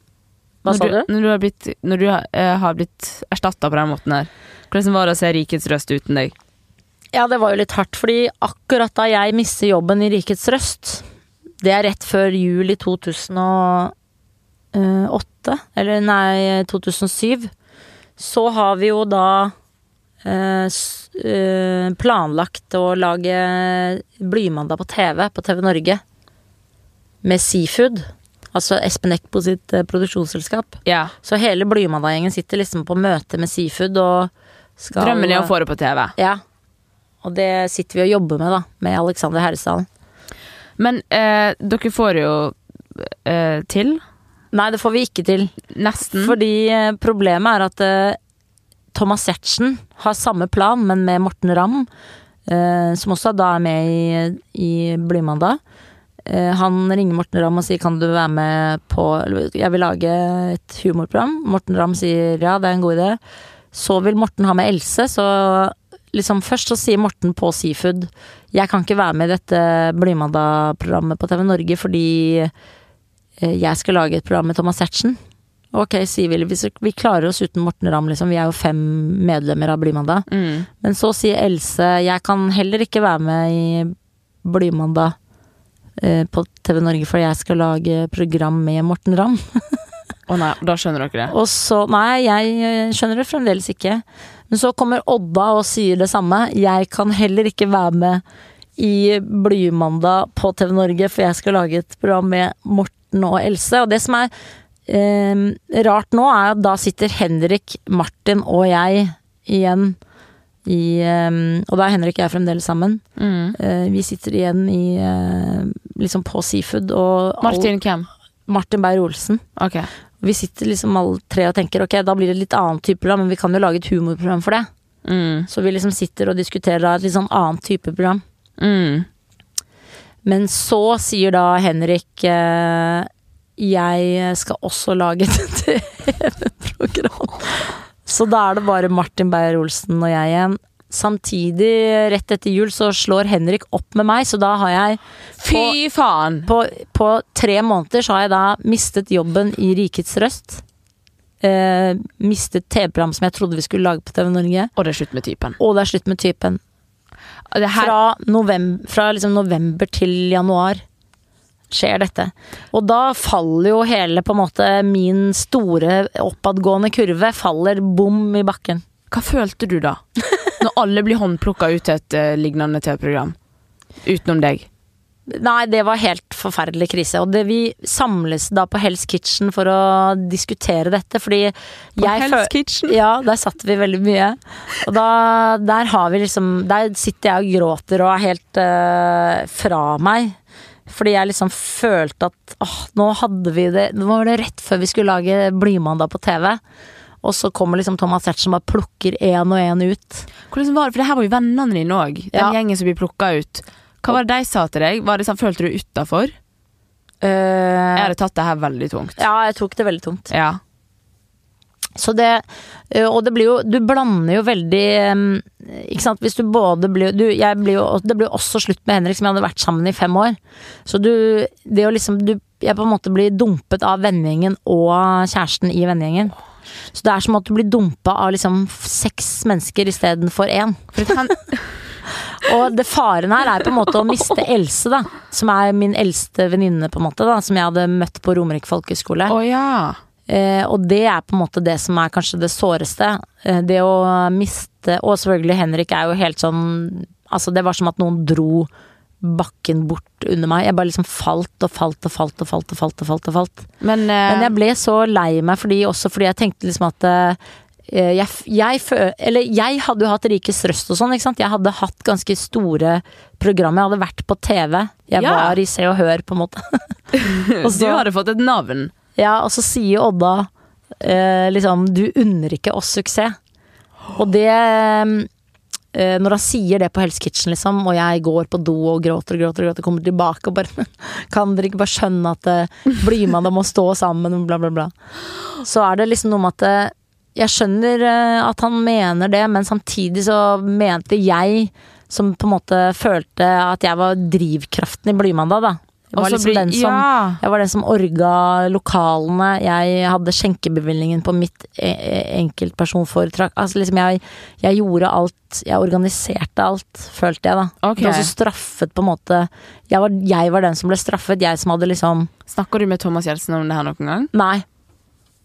hva når sa du? Når du har blitt, når du har, har blitt erstatta på den måten her. Hvordan var det å se Rikets Røst uten deg? Ja, det var jo litt hardt, fordi akkurat da jeg mister jobben i Rikets Røst, det er rett før jul i 2008, eller nei, 2007, så har vi jo da eh, eh, planlagt å lage Blymandag på TV, på TV Norge, med Seafood. Altså Espen Eckbo sitt eh, produksjonsselskap. Ja. Så hele Blymandag-gjengen sitter liksom på møte med Seafood og skal Drømmen er å få det på TV. ja. Og det sitter vi og jobber med, da. Med Alexander Herresdalen. Men eh, dere får jo eh, til. Nei, det får vi ikke til. Nesten. Fordi eh, problemet er at eh, Thomas Giertsen har samme plan, men med Morten Ramm. Eh, som også da er med i, i Blymandag. Eh, han ringer Morten Ramm og sier kan du være med på Jeg vil lage et humorprogram. Morten Ramm sier ja, det er en god idé. Så vil Morten ha med Else, så liksom først så sier Morten på Seafood jeg kan ikke være med i dette Blymandag-programmet på TV Norge fordi eh, jeg skal lage et program med Thomas Hertzen. Ok, sier vi. Vi, vi klarer oss uten Morten Ramm, liksom. Vi er jo fem medlemmer av Blymandag. Mm. Men så sier Else jeg kan heller ikke være med i Blymandag eh, på TV Norge, for jeg skal lage program med Morten Ramm. Å nei, da skjønner dere det. Og så Nei, jeg eh, skjønner det fremdeles ikke. Men så kommer Odda og sier det samme. Jeg kan heller ikke være med i Blymandag på TV Norge, for jeg skal lage et program med Morten og Else. Og det som er eh, rart nå, er at da sitter Henrik, Martin og jeg igjen i eh, Og da er Henrik og jeg fremdeles sammen. Mm. Eh, vi sitter igjen i eh, liksom på Seafood og all- Martin hvem? Martin Beyer-Olsen. Ok. Vi sitter liksom alle tre og tenker ok, da blir det litt annen type program, men vi kan jo lage et humorprogram for det. Mm. Så vi liksom sitter og diskuterer et litt sånn annet type program. Mm. Men så sier da Henrik eh, jeg skal også lage et TV-program. Så da er det bare Martin Beyer-Olsen og jeg igjen. Samtidig, rett etter jul, så slår Henrik opp med meg, så da har jeg på, Fy faen! på, på tre måneder så har jeg da mistet jobben i Rikets Røst. Eh, mistet TV-program som jeg trodde vi skulle lage på TV Norge. Og det er slutt med typen. Og det er slutt med typen. Fra, november, fra liksom november til januar skjer dette. Og da faller jo hele på en måte min store oppadgående kurve faller bom i bakken. hva følte du da? Når alle blir håndplukka ut til et uh, lignende TV-program. Utenom deg. Nei, det var helt forferdelig krise. Og det, vi samles da på Hell's Kitchen for å diskutere dette, fordi På jeg Hell's Kitchen? Ja, der satt vi veldig mye. Og da, der har vi liksom Der sitter jeg og gråter og er helt uh, fra meg. Fordi jeg liksom følte at åh, nå hadde vi det Nå var det rett før vi skulle lage Blymandag på TV. Og så kommer liksom Thomas Hertzen og bare plukker én og én ut. Hvordan var det? For det her var jo vennene dine òg. Den Ja. gjengen som blir plukka ut. Hva var det de sa til deg? Var det sånn, Følte du utafor? Jeg Eh, hadde tatt det her veldig tungt. ja, jeg tok det veldig tungt. Ja. Så det Og det blir jo Du blander jo veldig Ikke sant, hvis du både blir du, jeg blir jo, Det blir jo også slutt med Henrik, som jeg hadde vært sammen i fem år. Så du Det å liksom du, Jeg på en måte blir dumpet av vennegjengen og kjæresten i vennegjengen. Så det er som at du blir dumpa av liksom seks mennesker istedenfor én. Og det faren her er på en måte å miste Else, da. Som er min eldste venninne, på en måte. da Som jeg hadde møtt på Romerike folkehøgskole. Oh, ja. Eh, og det er på en måte det som er kanskje det såreste. Eh, det å miste Og selvfølgelig, Henrik er jo helt sånn Altså, det var som at noen dro bakken bort under meg. Jeg bare liksom falt og falt og falt og falt og falt. og falt og falt. Men, uh... Men jeg ble så lei meg fordi, også fordi jeg tenkte liksom at uh, jeg, jeg, eller jeg hadde jo hatt Rikes Røst og sånn, ikke sant. Jeg hadde hatt ganske store programmer. Jeg hadde vært på TV. Jeg Ja. var i Se og Hør, på en måte. og du så- hadde fått et navn. ja, og så sier Odda eh, liksom Du unner ikke oss suksess. Og det Når han sier det på Hell's Kitchen, liksom, og jeg går på do og gråter og gråter, og gråter kommer tilbake og bare Kan dere ikke bare skjønne at det blir man og må stå sammen, og bla, bla, bla. Så er det liksom noe med at eh, Jeg skjønner eh, at han mener det, men samtidig så mente jeg som på en måte følte at jeg var drivkraften i Blymandag, da. Jeg var, liksom den som, jeg var den som orga lokalene. Jeg hadde skjenkebevilgningen på mitt e- e- enkeltpersonforetak. Altså liksom jeg, jeg gjorde alt. Jeg organiserte alt, følte jeg da. Okay. Og så straffet på en måte jeg var, jeg var den som ble straffet. Jeg som hadde liksom Snakker du med Thomas Gjelsen om det her noen gang? Nei.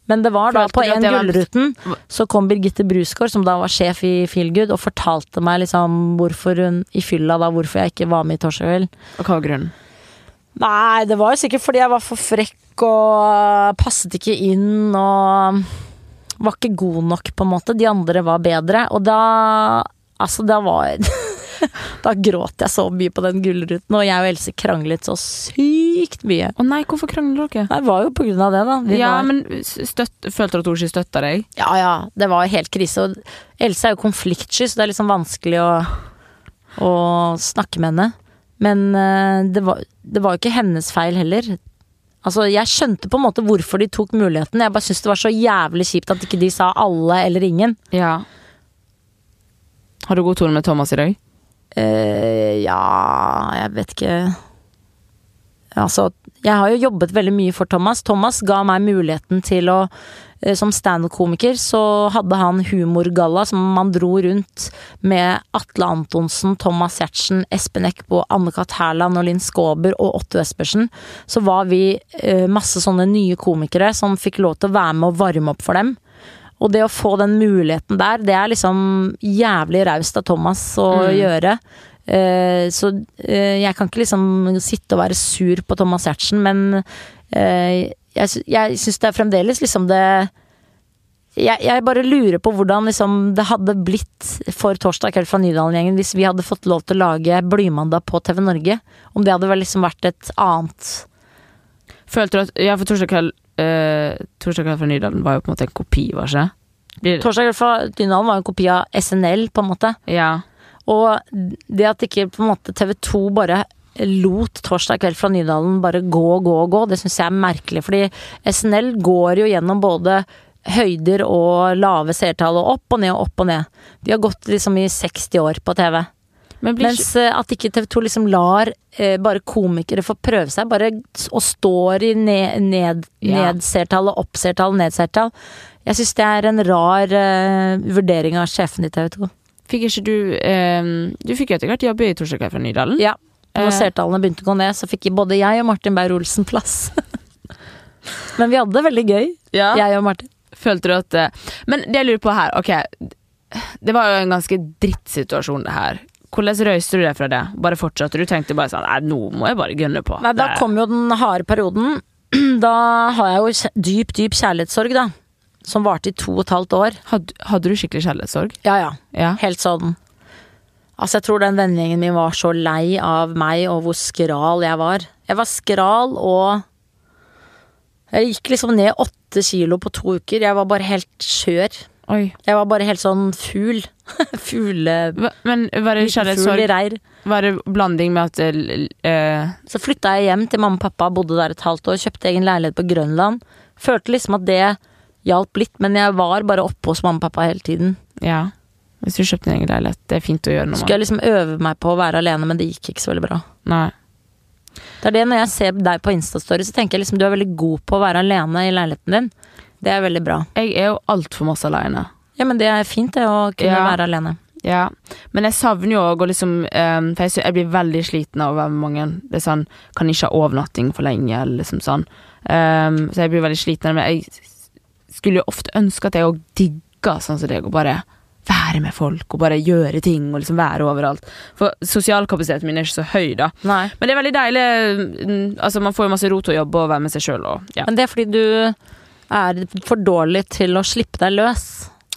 Men det var da på en Gullruten så kom Birgitte Brusgaard, som da var sjef i Feelgood, og fortalte meg liksom hvorfor hun i fylla da, hvorfor jeg ikke var med i Torsdagskveld. Og hva var grunnen? Nei, det var jo sikkert fordi jeg var for frekk og passet ikke inn og var ikke god nok, på en måte. De andre var bedre. Og da Altså, da var Da gråt jeg så mye på den gullruten, og jeg og Else kranglet så sykt mye. Å nei, hvorfor krangler dere? Nei, Det var jo på grunn av det, da. Vi Ja, var, men støtt, Følte du at hun ikke støtta deg? ja, ja, det var helt krise. Og Else er jo konfliktsky, så det er liksom vanskelig å, å snakke med henne. Men eh, det var, det var jo ikke hennes feil heller. Altså, Jeg skjønte på en måte hvorfor de tok muligheten. Jeg bare syntes det var så jævlig kjipt at ikke de sa alle eller ingen. Ja. Har du god tone med Thomas i dag? Uh, ja, jeg vet ikke Altså, jeg har jo jobbet veldig mye for Thomas. Thomas ga meg muligheten til å Som standup-komiker så hadde han humorgalla som man dro rundt med Atle Antonsen, Thomas Giertsen, Espen Eckbo, Anne-Kat. Hærland og Linn Skåber og Otto Espersen. Så var vi eh, masse sånne nye komikere som fikk lov til å være med og varme opp for dem. Og det å få den muligheten der, det er liksom jævlig raust av Thomas å Mm. gjøre. Eh, så eh, jeg kan ikke liksom sitte og være sur på Thomas Giertsen, men eh, jeg, jeg syns det er fremdeles liksom det jeg, jeg bare lurer på hvordan liksom det hadde blitt for Torsdag kveld fra Nydalen-gjengen hvis vi hadde fått lov til å lage Blymandag på TV Norge. Om det hadde vel liksom vært et annet Følte du at Ja, for torsdag kveld eh, Torsdag kveld fra Nydalen var jo på en måte en kopi, var det? ikke? Torsdag kveld fra Nydalen var jo en kopi av SNL, på en måte. Ja. Og det at ikke på en måte TV 2 bare lot Torsdag kveld fra Nydalen bare gå gå gå, det syns jeg er merkelig. Fordi SNL går jo gjennom både høyder og lave seertall, og opp og ned og opp og ned. De har gått liksom i 60 år på TV. Men blir Mens eh, at ikke TV 2 liksom lar eh, bare komikere få prøve seg, bare og står i ned, ned, Ja. nedseertall og oppseertall nedseertall. Jeg syns det er en rar eh, vurdering av sjefen i TV 2. Fikk ikke du eh, Du fikk jo etter hvert jobb i Torsdag kveld fra Nydalen. Ja. Når Eh. seertallene begynte å gå ned, så fikk både jeg og Martin Beyer-Olsen plass. Men vi hadde det veldig gøy, Ja. jeg og Martin. Følte du at eh, Men det jeg lurer på her, ok Det var jo en ganske drittsituasjon det her. Hvordan røyste du deg fra det? Bare fortsatte du? Tenkte bare sånn Nei, nå må jeg bare gunne på. Nei, da kom jo den harde perioden. Da har jeg jo dyp, dyp kjærlighetssorg, da. Som varte i to og et halvt år. hadde, hadde du skikkelig kjærlighetssorg? Ja, ja. Ja. Helt sånn Altså, jeg tror den vennegjengen min var så lei av meg og hvor skral jeg var. Jeg var skral og Jeg gikk liksom ned åtte kilo på to uker. Jeg var bare helt skjør. Oi. Jeg var bare helt sånn fugl. Fugle... Men var det kjærlighetssorg. Var det blanding med at uh... Så flytta jeg hjem til mamma og pappa, bodde der et halvt år, kjøpte egen leilighet på Grønland. Følte liksom at det hjalp litt, men jeg var bare oppe hos mamma og pappa hele tiden. Ja. Hvis du kjøpte en egen leilighet. Det er fint å gjøre noe Skulle jeg liksom øve meg på å være alene, men det gikk ikke så veldig bra. Nei. Det er det når jeg ser deg på Instastory, så tenker jeg liksom du er veldig god på å være alene i leiligheten din. Det er veldig bra. Jeg er jo altfor masse alene. Ja, men det er fint det, å kunne Ja. være alene. Ja, men jeg savner jo å liksom um, For jeg, jeg blir veldig sliten av å være med mange. Det er sånn, Kan ikke ha overnatting for lenge, eller liksom sånn. Um, så jeg blir veldig sliten. Men jeg skulle jo ofte ønske at jeg òg digga sånn som deg, og bare være med folk og bare gjøre ting og liksom være overalt. For sosialkapasiteten min er ikke så høy, da. Nei. Men det er veldig deilig. mm, Altså Man får jo masse ro til å jobbe og være med seg sjøl. Ja. Men det er fordi du er for dårlig til å slippe deg løs.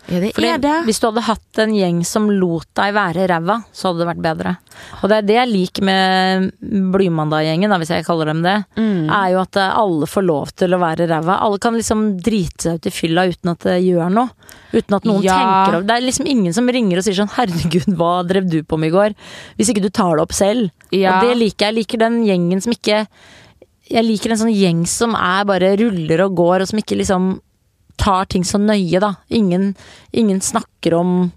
Ja, det Fordi er det. Hvis du hadde hatt en gjeng som lot deg være ræva, så hadde det vært bedre. Og det er det jeg liker med Blymandag-gjengen, hvis jeg kaller dem det. Mm. Er jo at eh, alle får lov til å være ræva. Alle kan liksom drite seg ut i fylla uten at det gjør noe. Uten at noen Ja. tenker over Det er liksom ingen som ringer og sier sånn 'herregud, hva drev du på med i går?' Hvis ikke du tar det opp selv. Ja. Og det liker jeg. Jeg liker den gjengen som ikke Jeg liker en sånn gjeng som er bare ruller og går, og som ikke liksom tar ting så nøye, da. Ingen, ingen snakker om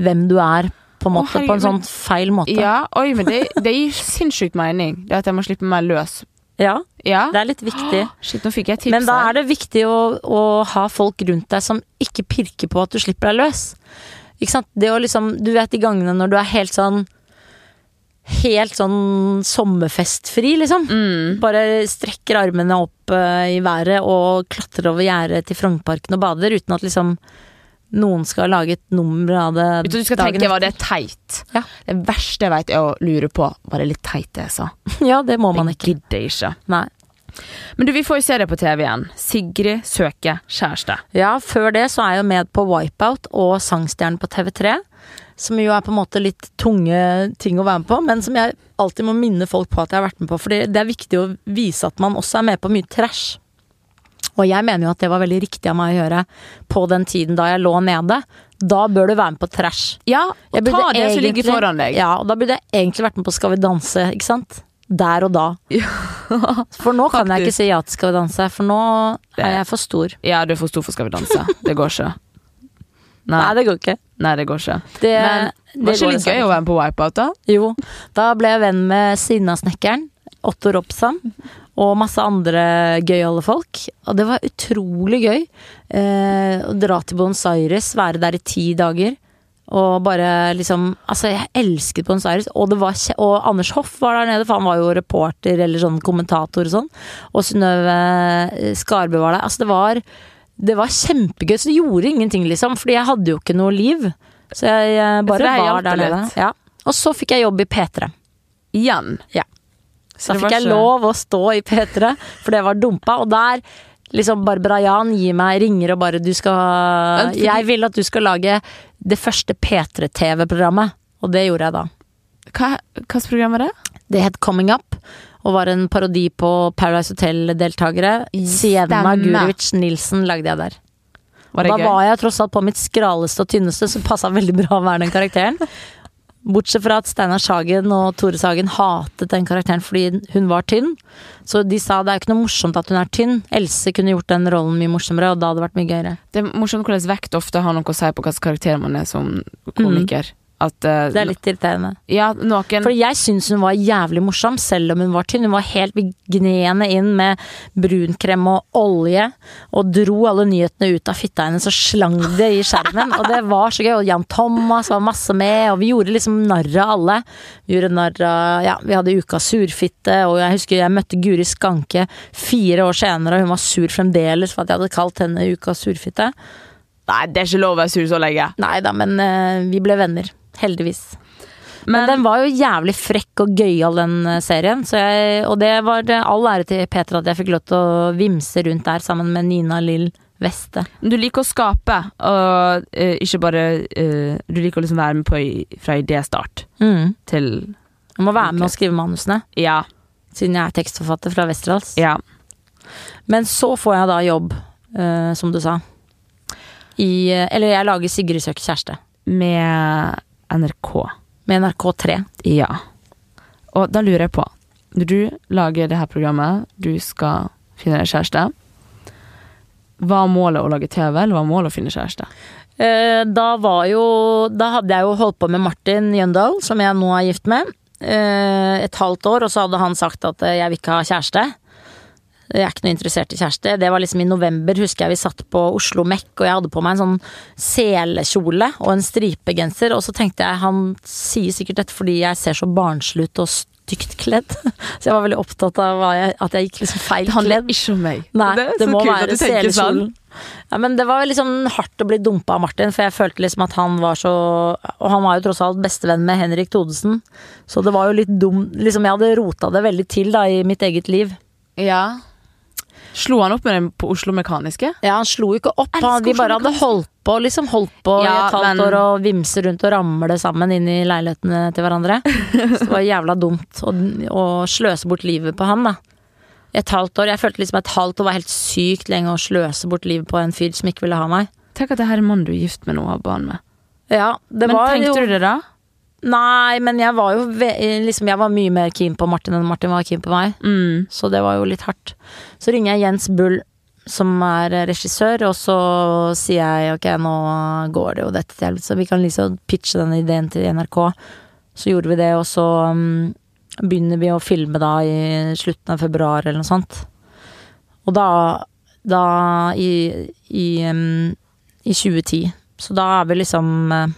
hvem du er, på en måte. på herregud, en sånn feil måte. Ja, oi, men det, det gir sinnssykt mening. Det at jeg må slippe meg løs. Ja, Ja. det er litt viktig. Shit, nå fikk jeg tips Men da er det viktig å, å ha folk rundt deg som ikke pirker på at du slipper deg løs. Ikke sant? Det å liksom Du vet de gangene når du er helt sånn Helt sånn sommerfestfri, liksom. Mm. Bare strekker armene opp uh, i været og klatrer over gjerdet til Frognerparken og bader uten at liksom noen skal lage et nummer av det Uten at du skal tenke var det teit. Ja. Det verste jeg vet er å lure på Var det litt teit det jeg sa? Ja, det må man Det ikke. gidder jeg ikke. Nei. Men du, vi får jo se det på TV igjen. Sigrid søker kjæreste. Ja, før det så er jeg jo med på Wipeout og Sangstjernen på TV3. Som jo er på en måte litt tunge ting å være med på, men som jeg alltid må minne folk på at jeg har vært med på. Fordi det er viktig å vise at man også er med på mye trash. Og jeg mener jo at det var veldig riktig av meg å gjøre på den tiden da jeg lå nede. Da bør du være med på trash. Ja, Jeg og ta det som ligger foran deg. Ja, og da burde jeg egentlig vært med på Skal vi danse, ikke sant? Der og da. For nå kan jeg ikke si ja til Skal vi danse, for nå er jeg for stor. Ja, du er for stor for Skal vi danse. Det går ikke. Nei, Nei, det går ikke. nei det går ikke. Det, Men det var ikke litt gøy å være med på Wipeout, da? Jo, da ble jeg venn med Sinnasnekkeren, Otto Ropsam og masse andre gøyale folk. Og det var utrolig gøy eh, å dra til Buenos Aires, være der i ti dager. Og bare liksom Altså, jeg elsket Buenos Aires, og, det var, og Anders Hoff var der nede, for han var jo reporter eller sånn kommentator og sånn. Og Synnøve Skarbø var der. Altså, det var det var kjempegøy, så det gjorde ingenting, liksom. Fordi jeg hadde jo ikke noe liv. Så jeg eh, Så bare her var der nede. Ja. Og så fikk jeg jobb i P3. Igjen. Ja. Så Da fikk jeg lov å stå i P3, for det var dumpa. Og der liksom Barbara Jan gir meg ringer og bare du skal Jeg vil at du skal lage det første P3-TV-programmet. Og det gjorde jeg da. Hva slags program er det? Det het Coming Up, og var en parodi på Paradise Hotel-deltakere. Sienna. Gurevich Nilsen lagde jeg der. Var det da gøy? var jeg tross alt på mitt skraleste og tynneste, så passa veldig bra å være den karakteren. Bortsett fra at Steinar Sagen og Tore Sagen hatet den karakteren fordi hun var tynn. Så de sa det er ikke noe morsomt at hun er tynn. Else kunne gjort den rollen mye morsommere, og da hadde det vært mye gøyere. Det er morsomt hvordan vekt ofte har noe å si på hvilken karakter man er som komiker. At uh, Det er litt irriterende. Ja, noen For jeg syns hun var jævlig morsom, selv om hun var tynn. Hun var helt gneende inn med brunkrem og olje, og dro alle nyhetene ut av fitta hennes og slang det i skjermen. Og det var så gøy. Og Jan Thomas var masse med, og vi gjorde liksom narr av alle. Vi gjorde narr av Ja, vi hadde Ukas surfitte, og jeg husker jeg møtte Guri Skanke fire år senere, og hun var sur fremdeles for at jeg hadde kalt henne Ukas surfitte. Nei, det er ikke lov å være sur så lenge. Nei da, men uh, vi ble venner. Heldigvis. Men, Men, den var jo jævlig frekk og gøyal, den eh, serien. Så jeg, og det var det all ære til Peter at jeg fikk lov til å vimse rundt der sammen med Nina Lill Veste. du liker å skape, og uh, ikke bare uh, Du liker å liksom være med på i, fra idéstart Mm. til Du må være med og skrive manusene, Ja. siden jeg er tekstforfatter fra Westerdals. Ja. Men så får jeg da jobb, eh, som du sa. I Eller jeg lager Sigrid søker kjæreste. Med NRK. Med NRK3. Ja. Og da lurer jeg på Når du lager det her programmet, du skal finne deg kjæreste. Var målet å lage TV, eller var målet å finne kjæreste? Eh, da var jo Da hadde jeg jo holdt på med Martin Jøndal, som jeg nå er gift med, eh, et halvt år, og så hadde han sagt at eh, jeg vil ikke ha kjæreste. Jeg er ikke noe interessert i kjæreste. Det var liksom i november, husker jeg vi satt på Oslo Mek, og jeg hadde på meg en sånn selekjole og en stripegenser, og så tenkte jeg han sier sikkert dette fordi jeg ser så barnslig ut og stygt kledd. Så jeg var veldig opptatt av jeg, at jeg gikk liksom feil kledd. Det handler ikke om meg. Nei, det det, må kult være sånn. selekjolen. Ja, men det var liksom hardt å bli dumpa av Martin, for jeg følte liksom at han var så Og han var jo tross alt bestevenn med Henrik Thodesen, så det var jo litt dum Liksom, jeg hadde rota det veldig til da i mitt eget liv. Ja. Slo han opp med den på Oslo Mekaniske? Ja, han slo ikke opp, han, vi bare hadde holdt på, liksom holdt på i et halvt men- år og vimse rundt og ramle sammen inn i leilighetene til hverandre. Så det var jævla dumt å, å sløse bort livet på han, da. Et halvt år. Jeg følte liksom et halvt år var helt sykt lenge å sløse bort livet på en fyr som ikke ville ha meg. Tenk at det her er mannen du er gift med nå og har barn med. Ja, det Men var tenkte jo du det da? Nei, men jeg var jo liksom, Jeg var mye mer keen på Martin enn Martin var keen på meg. Mm. Så det var jo litt hardt. Så ringer jeg Jens Bull, som er regissør, og så sier jeg ok, nå går det jo dette til helvete, så vi kan liksom pitche denne ideen til NRK. Så gjorde vi det, og så um, begynner vi å filme da i slutten av februar eller noe sånt. Og da, da i, i, um, i 2010. Så da er vi liksom uh,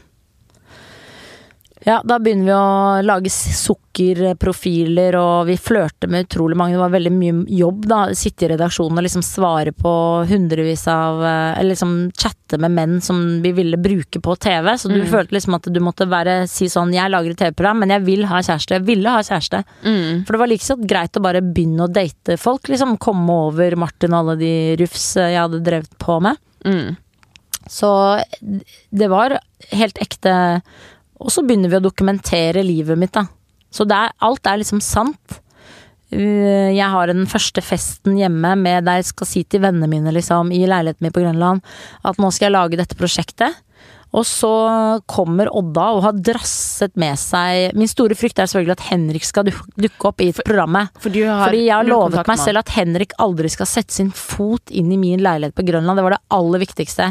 ja, da begynner vi å lage sukkerprofiler, og vi flørter med utrolig mange. Det var veldig mye jobb, da. Sitte i redaksjonen og liksom svare på hundrevis av eh, Eller liksom chatte med menn som vi ville bruke på TV. Så du Mm. følte liksom at du måtte være si sånn Jeg lager et TV-program, men jeg vil ha kjæreste. Jeg ville ha kjæreste. Mm. For det var like så greit å bare begynne å date folk. Liksom komme over Martin og alle de rufs eh, jeg hadde drevet på med. Mm. Så det var helt ekte Og så begynner vi å dokumentere livet mitt, da. Så er, alt er liksom sant. Uh, Jeg har den første festen hjemme med der jeg skal si til vennene mine liksom, i leiligheten min på Grønland at nå skal jeg lage dette prosjektet. Og så kommer Odda og har drasset med seg Min store frykt er selvfølgelig at Henrik skal dukke opp i programmet. For du har Fordi jeg har lovet meg selv at Henrik aldri skal sette sin fot inn i min leilighet på Grønland. Det var det aller viktigste.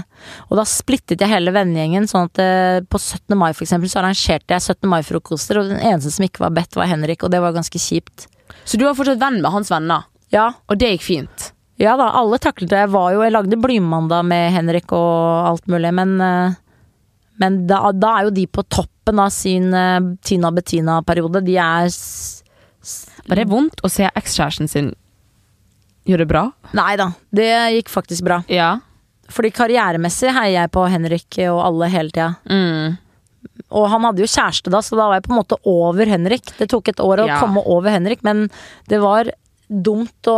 Og da splittet jeg hele vennegjengen, sånn at eh, på 17. mai for eksempel, så arrangerte jeg 17. mai-frokoster, og den eneste som ikke var bedt, var Henrik, og det var ganske kjipt. Så du var fortsatt venn med hans venner, Ja, og det gikk fint? ja da, alle taklet det. Jeg var jo, jeg lagde Blymandag med Henrik og alt mulig, men eh, men da, da er jo de på toppen av sin uh, Tina Bettina-periode. De er Var det vondt å se ekskjæresten sin gjøre det bra? Nei da, det gikk faktisk bra. Ja. Fordi karrieremessig heier jeg på Henrik og alle hele tida. Mm. og han hadde jo kjæreste da, så da var jeg på en måte over Henrik. Det tok et år å Ja. komme over Henrik, men det var dumt å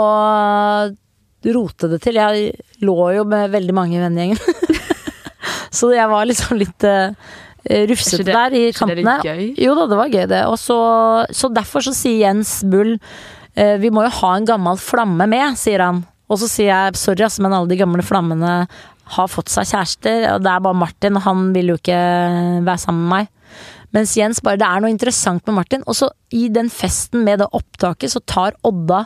rote det til. Jeg lå jo med veldig mange i vennegjengen. så jeg var liksom litt uh, rufsete Er der i ikke det gøy? Jo da, det var gøy det. Og så, så derfor så sier Jens Bull eh, vi må jo ha en gammel flamme med, sier han. Og så sier jeg sorry, ass, men alle de gamle flammene har fått seg kjærester, og det er bare Martin, og han vil jo ikke være sammen med meg. Mens Jens bare Det er noe interessant med Martin. Og så i den festen med det opptaket, så tar Odda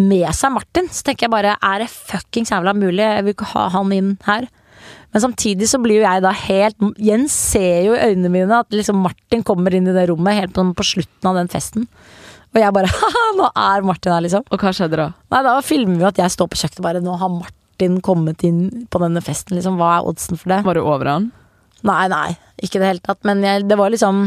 med seg Martin. Så tenker jeg bare er det fuckings jævla mulig? Jeg vil ikke ha han inn her. Men samtidig så blir jo jeg da helt Jens ser jo i øynene mine at liksom Martin kommer inn i det rommet helt på, på slutten av den festen. Og jeg bare haha, nå er Martin her, liksom. Og hva skjedde da? Nei, da filmer vi at jeg står på kjøkkenet og bare Nå har Martin kommet inn på denne festen, liksom. Hva er oddsen for det? Var du over han? Nei, nei, ikke i det hele tatt. Men jeg, det var liksom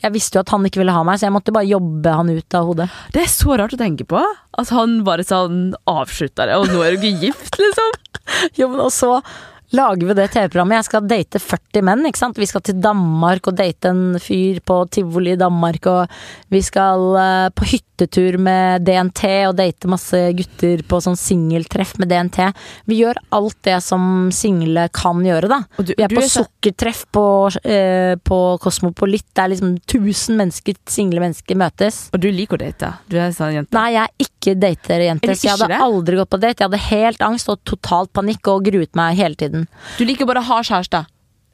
Jeg visste jo at han ikke ville ha meg, så jeg måtte bare jobbe han ut av hodet. Det er så rart å tenke på. At han bare sånn avslutta det, og nå er du ikke gift, liksom. Jo, men og så lager vi det TV-programmet. Jeg skal date 40 menn, ikke sant. Vi skal til Danmark og date en fyr på tivoli i Danmark, og vi skal uh, på hyttetur med DNT og date masse gutter på sånn singeltreff med DNT. Vi gjør alt det som single kan gjøre, da. Du- vi er på er så- sukkertreff på, Kosmopolitt, på Kosmopolit. Det er liksom 1000 mennesker, single mennesker møtes. Og du liker å date. Du er sånn jente. Nei, jeg er ikke dater-jente, Er så jeg hadde det? aldri gått på date. Jeg hadde helt angst og totalt panikk og gruet meg hele tiden. Du liker bare å ha kjæreste.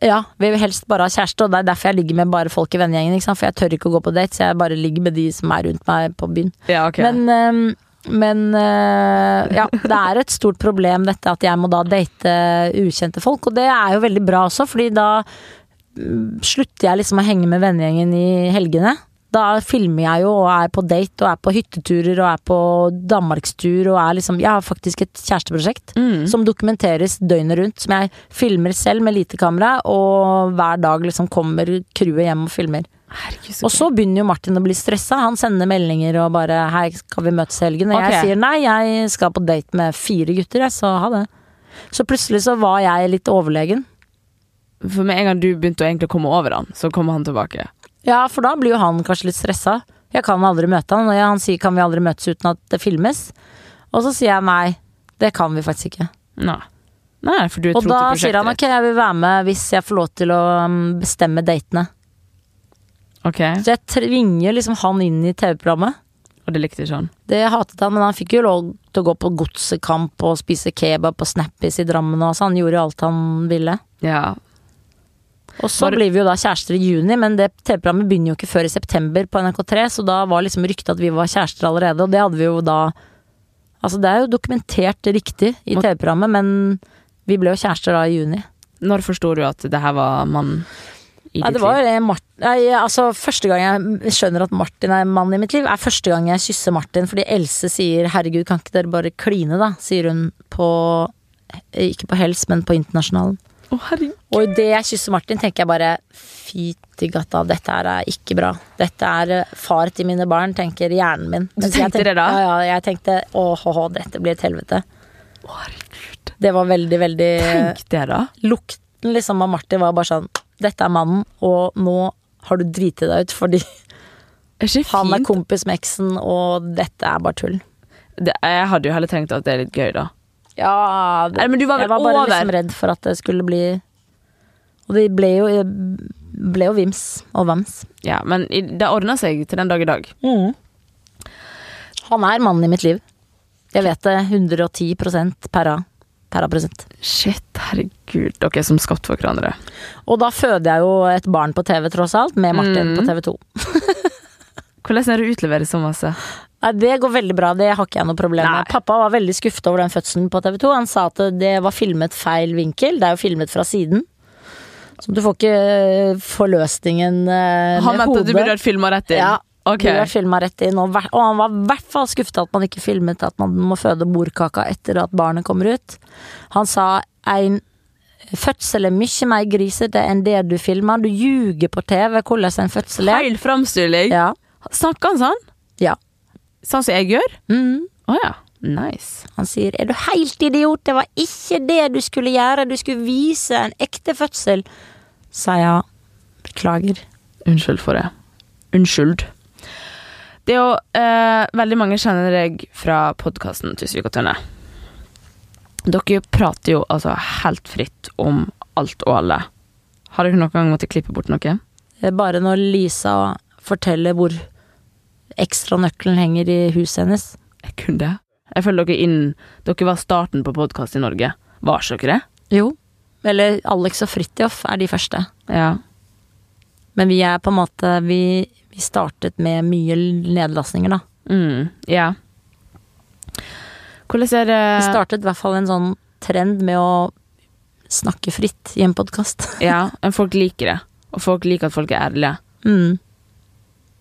Ja, vi vil helst bare ha kjæreste, og det er derfor jeg ligger med bare folk i vennegjengen. For jeg tør ikke å gå på date, så jeg bare ligger med de som er rundt meg på byen. Ja, okay. Men, øhm, men øh, ja, det er et stort problem dette at jeg må da date ukjente folk, og det er jo veldig bra også, fordi da mm, slutter jeg liksom å henge med vennegjengen i helgene. Da filmer jeg jo og er på date og er på hytteturer og er på danmarkstur og er liksom Jeg har faktisk et kjæresteprosjekt Mm. som dokumenteres døgnet rundt. Som jeg filmer selv med lite kamera, og hver dag liksom kommer crewet hjem og filmer. Herregud, så Og så begynner jo Martin å bli stressa. Han sender meldinger og bare 'hei, skal vi møtes i helgen?' Og okay. jeg sier nei, jeg skal på date med fire gutter, jeg, så ha det. Så plutselig så var jeg litt overlegen. For med en gang du begynte å komme over han, så kom han tilbake. Ja, for da blir jo han kanskje litt stressa. Jeg kan aldri møte han, og han sier 'kan vi aldri møtes uten at det filmes'? Og så sier jeg nei, det kan vi faktisk ikke. Nei. Nei, for du er Og da sier han ok, jeg vil være med hvis jeg får lov til å um, bestemme datene. Ok, Så jeg tvinger liksom han inn i TV-programmet. og det likte ikke han. Det hatet han, men han fikk jo lov til å gå på godsekamp og spise kebab og Snappis i Drammen og så han gjorde jo alt han ville. Ja. Og så Var blir vi jo da kjærester i juni, men det TV-programmet begynner jo ikke før i september på NRK3, så da var liksom ryktet at vi var kjærester allerede, og det hadde vi jo da Altså det er jo dokumentert riktig i TV-programmet, men vi ble jo kjærester da i juni. Når forsto du at det her var mann i Nei, det var liv? jo det Mart Nei, altså første gang jeg skjønner at Martin er mannen i mitt liv, er første gang jeg kysser Martin, fordi Else sier 'herregud, kan ikke dere bare kline', da, sier hun på Ikke på Hels, men på Internasjonalen. Herregud. Og idet jeg kysser Martin, tenker jeg bare fytti gata, dette er ikke bra. Dette er eh, far til mine barn, tenker hjernen min. Du tenkte, tenkte det da? Ja, ja, jeg tenkte åh, dette blir et helvete. Herregud. Det var veldig, veldig Tenk det, da. Lukten liksom av Martin var bare sånn Dette er mannen, og nå har du driti deg ut fordi Er han er kompis med eksen, og dette er bare tull. Det, jeg hadde jo heller tenkt at det er litt gøy, da. Ja, det, Nei, men du var vel jeg var bare over? liksom redd for at det skulle bli Og det ble jo, ble jo vims og vams. Ja, men det ordna seg til den dag i dag. Han er mannen i mitt liv. Jeg vet det 110 per A. Per A prosent. Shit, herregud. Dere er som skapt for hverandre. Og da føder jeg jo et barn på TV, tross alt, med Martin Mm. på TV 2. Hvordan er det å utlevere så masse? Nei, Det går veldig bra, det har ikke jeg noe problem med. Nei. Pappa var veldig skuffet over den fødselen på TV 2. Han sa at det var filmet feil vinkel. Det er jo filmet fra siden. Så du får ikke forløsningen forløsningen hodet. Han mente hodet. du burde vært filma rett inn? Ja, Okay. Burde filma rett inn, og, og han var i hvert fall skuffet at man ikke filmet at man må føde morkaka etter at barnet kommer ut. Han sa en fødsel er mye mer grisete enn det du filmer. Du ljuger på TV hvordan en fødsel er. Feil framstilling? Ja. Snakker han sånn? ja. Sånn som jeg gjør? Mm. oh, ja. Nice. Han sier 'er du helt idiot, det var ikke det du skulle gjøre, du skulle vise en ekte fødsel'. Sa jeg beklager. Unnskyld for det. Unnskyld. Det er jo eh, Veldig mange kjenner deg fra podkasten Tusvik og Tønne. Dere prater jo altså helt fritt om alt og alle. Har dere noen gang måttet klippe bort noe? Bare når Lisa forteller hvor ekstra nøkkelen henger i huset hennes. Jeg kunne det. Jeg føler dere inn Dere var starten på podkast i Norge. Var dere det? Jo. Eller Alex og Fridtjof er de første. Ja. Men vi er på en måte Vi, vi startet med mye nedlastninger, da. Mm, ja. Hvordan er det Vi startet i hvert fall en sånn trend med å snakke fritt i en podkast. Ja, men folk liker det. Og folk liker at folk er ærlige. Mm.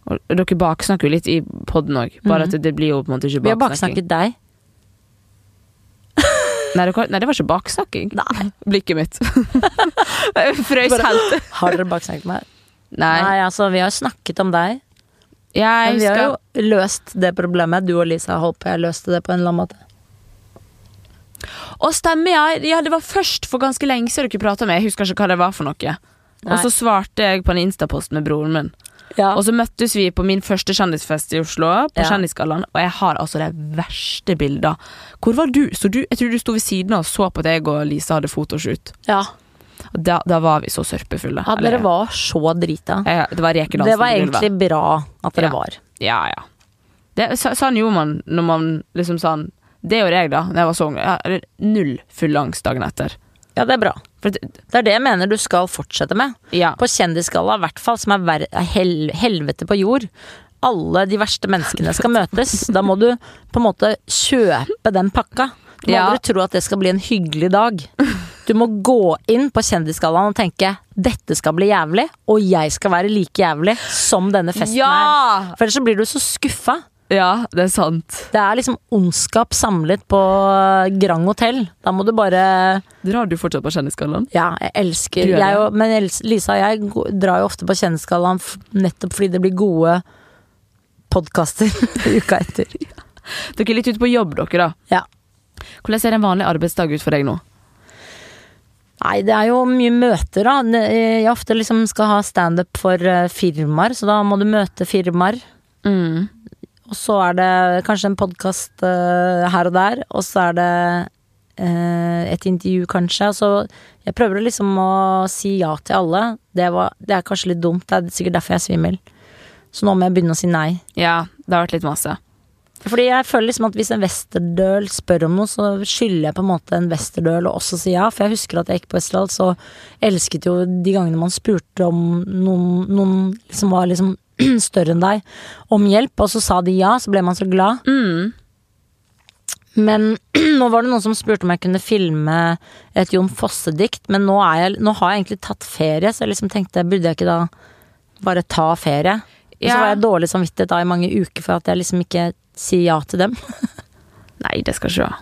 Og og dere baksnakker jo litt i poden òg, bare Mhm. at det blir jo på en måte ikke baksnakking. Vi har baksnakket deg. Nei, det, nei, det var ikke baksnakking. Nei. Blikket mitt. Frøys helt. Har dere baksnakket meg? Nei. Nei, altså, vi har snakket om deg. Jeg Men vi har jo løst det problemet. Du og Lisa holdt på, jeg løste det på en eller annen måte. Å, stemmer, ja. ja. Det var først for ganske lenge siden dere prata med. Jeg husker ikke hva det var for noe. Og så svarte jeg på en instapost med broren min. Ja. Og så møttes vi på min første kjendisfest i Oslo, på Ja. Kjendisgallaen, og jeg har altså de verste bilder. Hvor var du? Så du? Jeg tror du sto ved siden av og så på at jeg og Lisa hadde fotoshoot. ja. Da, da var vi så sørpefulle. ja, Eller- dere var så drita. Ja, det var rekedansen Det var egentlig bra at dere var. Ja, ja. Det, sånn gjorde man når man liksom sånn Det gjorde jeg, da. Når jeg var så ung. Null fylleangst dagen etter. Ja, det er bra. For det, er det jeg mener du skal fortsette med. ja. På Kjendisgalla, i hvert fall, som er er hel helvete på jord. Alle de verste menneskene skal møtes. Da må du på en måte kjøpe den pakka. Du må Ja. aldri tro at det skal bli en hyggelig dag. Du må gå inn på Kjendisgallaen og tenke 'dette skal bli jævlig', og jeg skal være like jævlig som denne festen ja! her. For ellers så blir du så skuffa. Ja, det er sant. Det er liksom ondskap samlet på Grand Hotell. Da må du bare Drar du fortsatt på Kjendisgallaen? Ja, jeg elsker jeg og, Men Lisa og jeg drar jo ofte på Kjendisgallaen nettopp fordi det blir gode podkaster uka etter. Dere er litt ute på jobb, dere, da. Ja. Hvordan ser en vanlig arbeidsdag ut for deg nå? Nei, det er jo mye møter, da. Jeg ofte liksom skal ha standup for eh, firmaer, så da må du møte firmaer. Mm. Og så er det kanskje en podkast her og der, og så er det uh, et intervju, kanskje. Så jeg prøver liksom å si ja til alle. Det, var, det er kanskje litt dumt, det er sikkert derfor jeg er svimmel. Så nå må jeg begynne å si nei. Ja, det har vært litt masse. Fordi jeg føler liksom at hvis en westerdøl spør om noe, så skylder jeg på en måte en westerdøl å også si ja. For jeg husker at jeg gikk på Westerdal, så elsket jo de gangene man spurte om noen, noen som var liksom større enn deg, om hjelp, og så sa de ja, så ble man så glad. Mm. Men nå var det noen som spurte om jeg kunne filme et Jon Fosse-dikt, men nå, jeg, nå har jeg egentlig tatt ferie, så jeg liksom tenkte, burde jeg ikke da bare ta ferie? Og så var jeg dårlig samvittighet da i mange uker for at jeg liksom ikke sier ja til dem. Nei, det skal ikke du ha.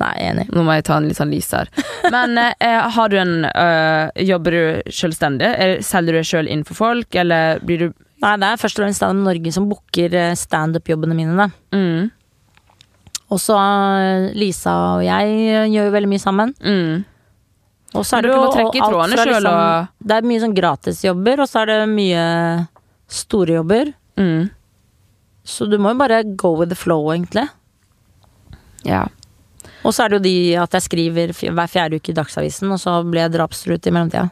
Nei, enig. Nå må jeg ta en litt sånn lys her. Men eh, har du en øh, Jobber du selvstendig? Er- Selger du deg sjøl inn for folk, eller blir du Nei, det er først og fremst Stand Up Norge som booker eh, standup-jobbene mine. Da. mm, Og så eh, Lisa og jeg eh, gjør jo veldig mye sammen. mm. Og så er det jo alt fra liksom, og- Det er mye sånn gratisjobber, og så er det mye store jobber. Mm. Så du må jo bare go with the flow, egentlig. Ja. Og så er det jo de at jeg skriver hver fjerde uke i Dagsavisen, og så ble jeg drapstruet i mellomtida.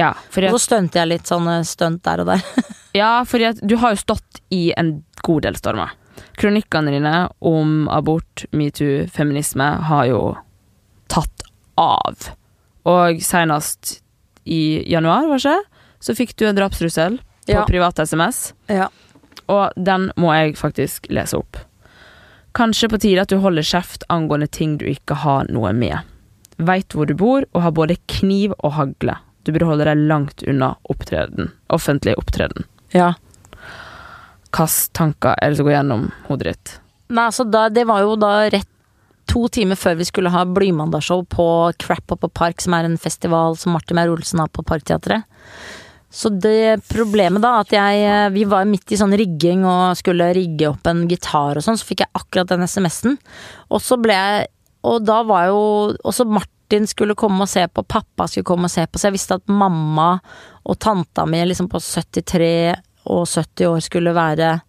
Ja, at, Og så stunte jeg litt sånne stunt der og der. ja, at du har jo stått i en god del stormer. Kronikkene dine om abort, metoo, feminisme har jo tatt av. Og senest i januar, var det ikke? Så fikk du en drapstrussel på Ja. privat SMS. Ja. Og den må jeg faktisk lese opp. Kanskje på tide at du holder kjeft angående ting du ikke har noe med. Veit hvor du bor og har både kniv og hagle. Du burde holde deg langt unna opptreden. Offentlig opptreden. ja. Hvilke tanker er det som går gjennom hodet ditt? Nei, altså da, det var jo da rett to timer før vi skulle ha Blymandagshow på Crap Up og Park, som er en festival som Martin Meyer-Olsen har på Parkteatret. Så det problemet da, at jeg eh, Vi var midt i sånn rigging og skulle rigge opp en gitar og sånn, så fikk jeg akkurat den SMS-en. Og så ble jeg Og da var jo også Martin skulle komme og se på, pappa skulle komme og se på, så jeg visste at mamma og tanta mi liksom på 73 og 70 år skulle være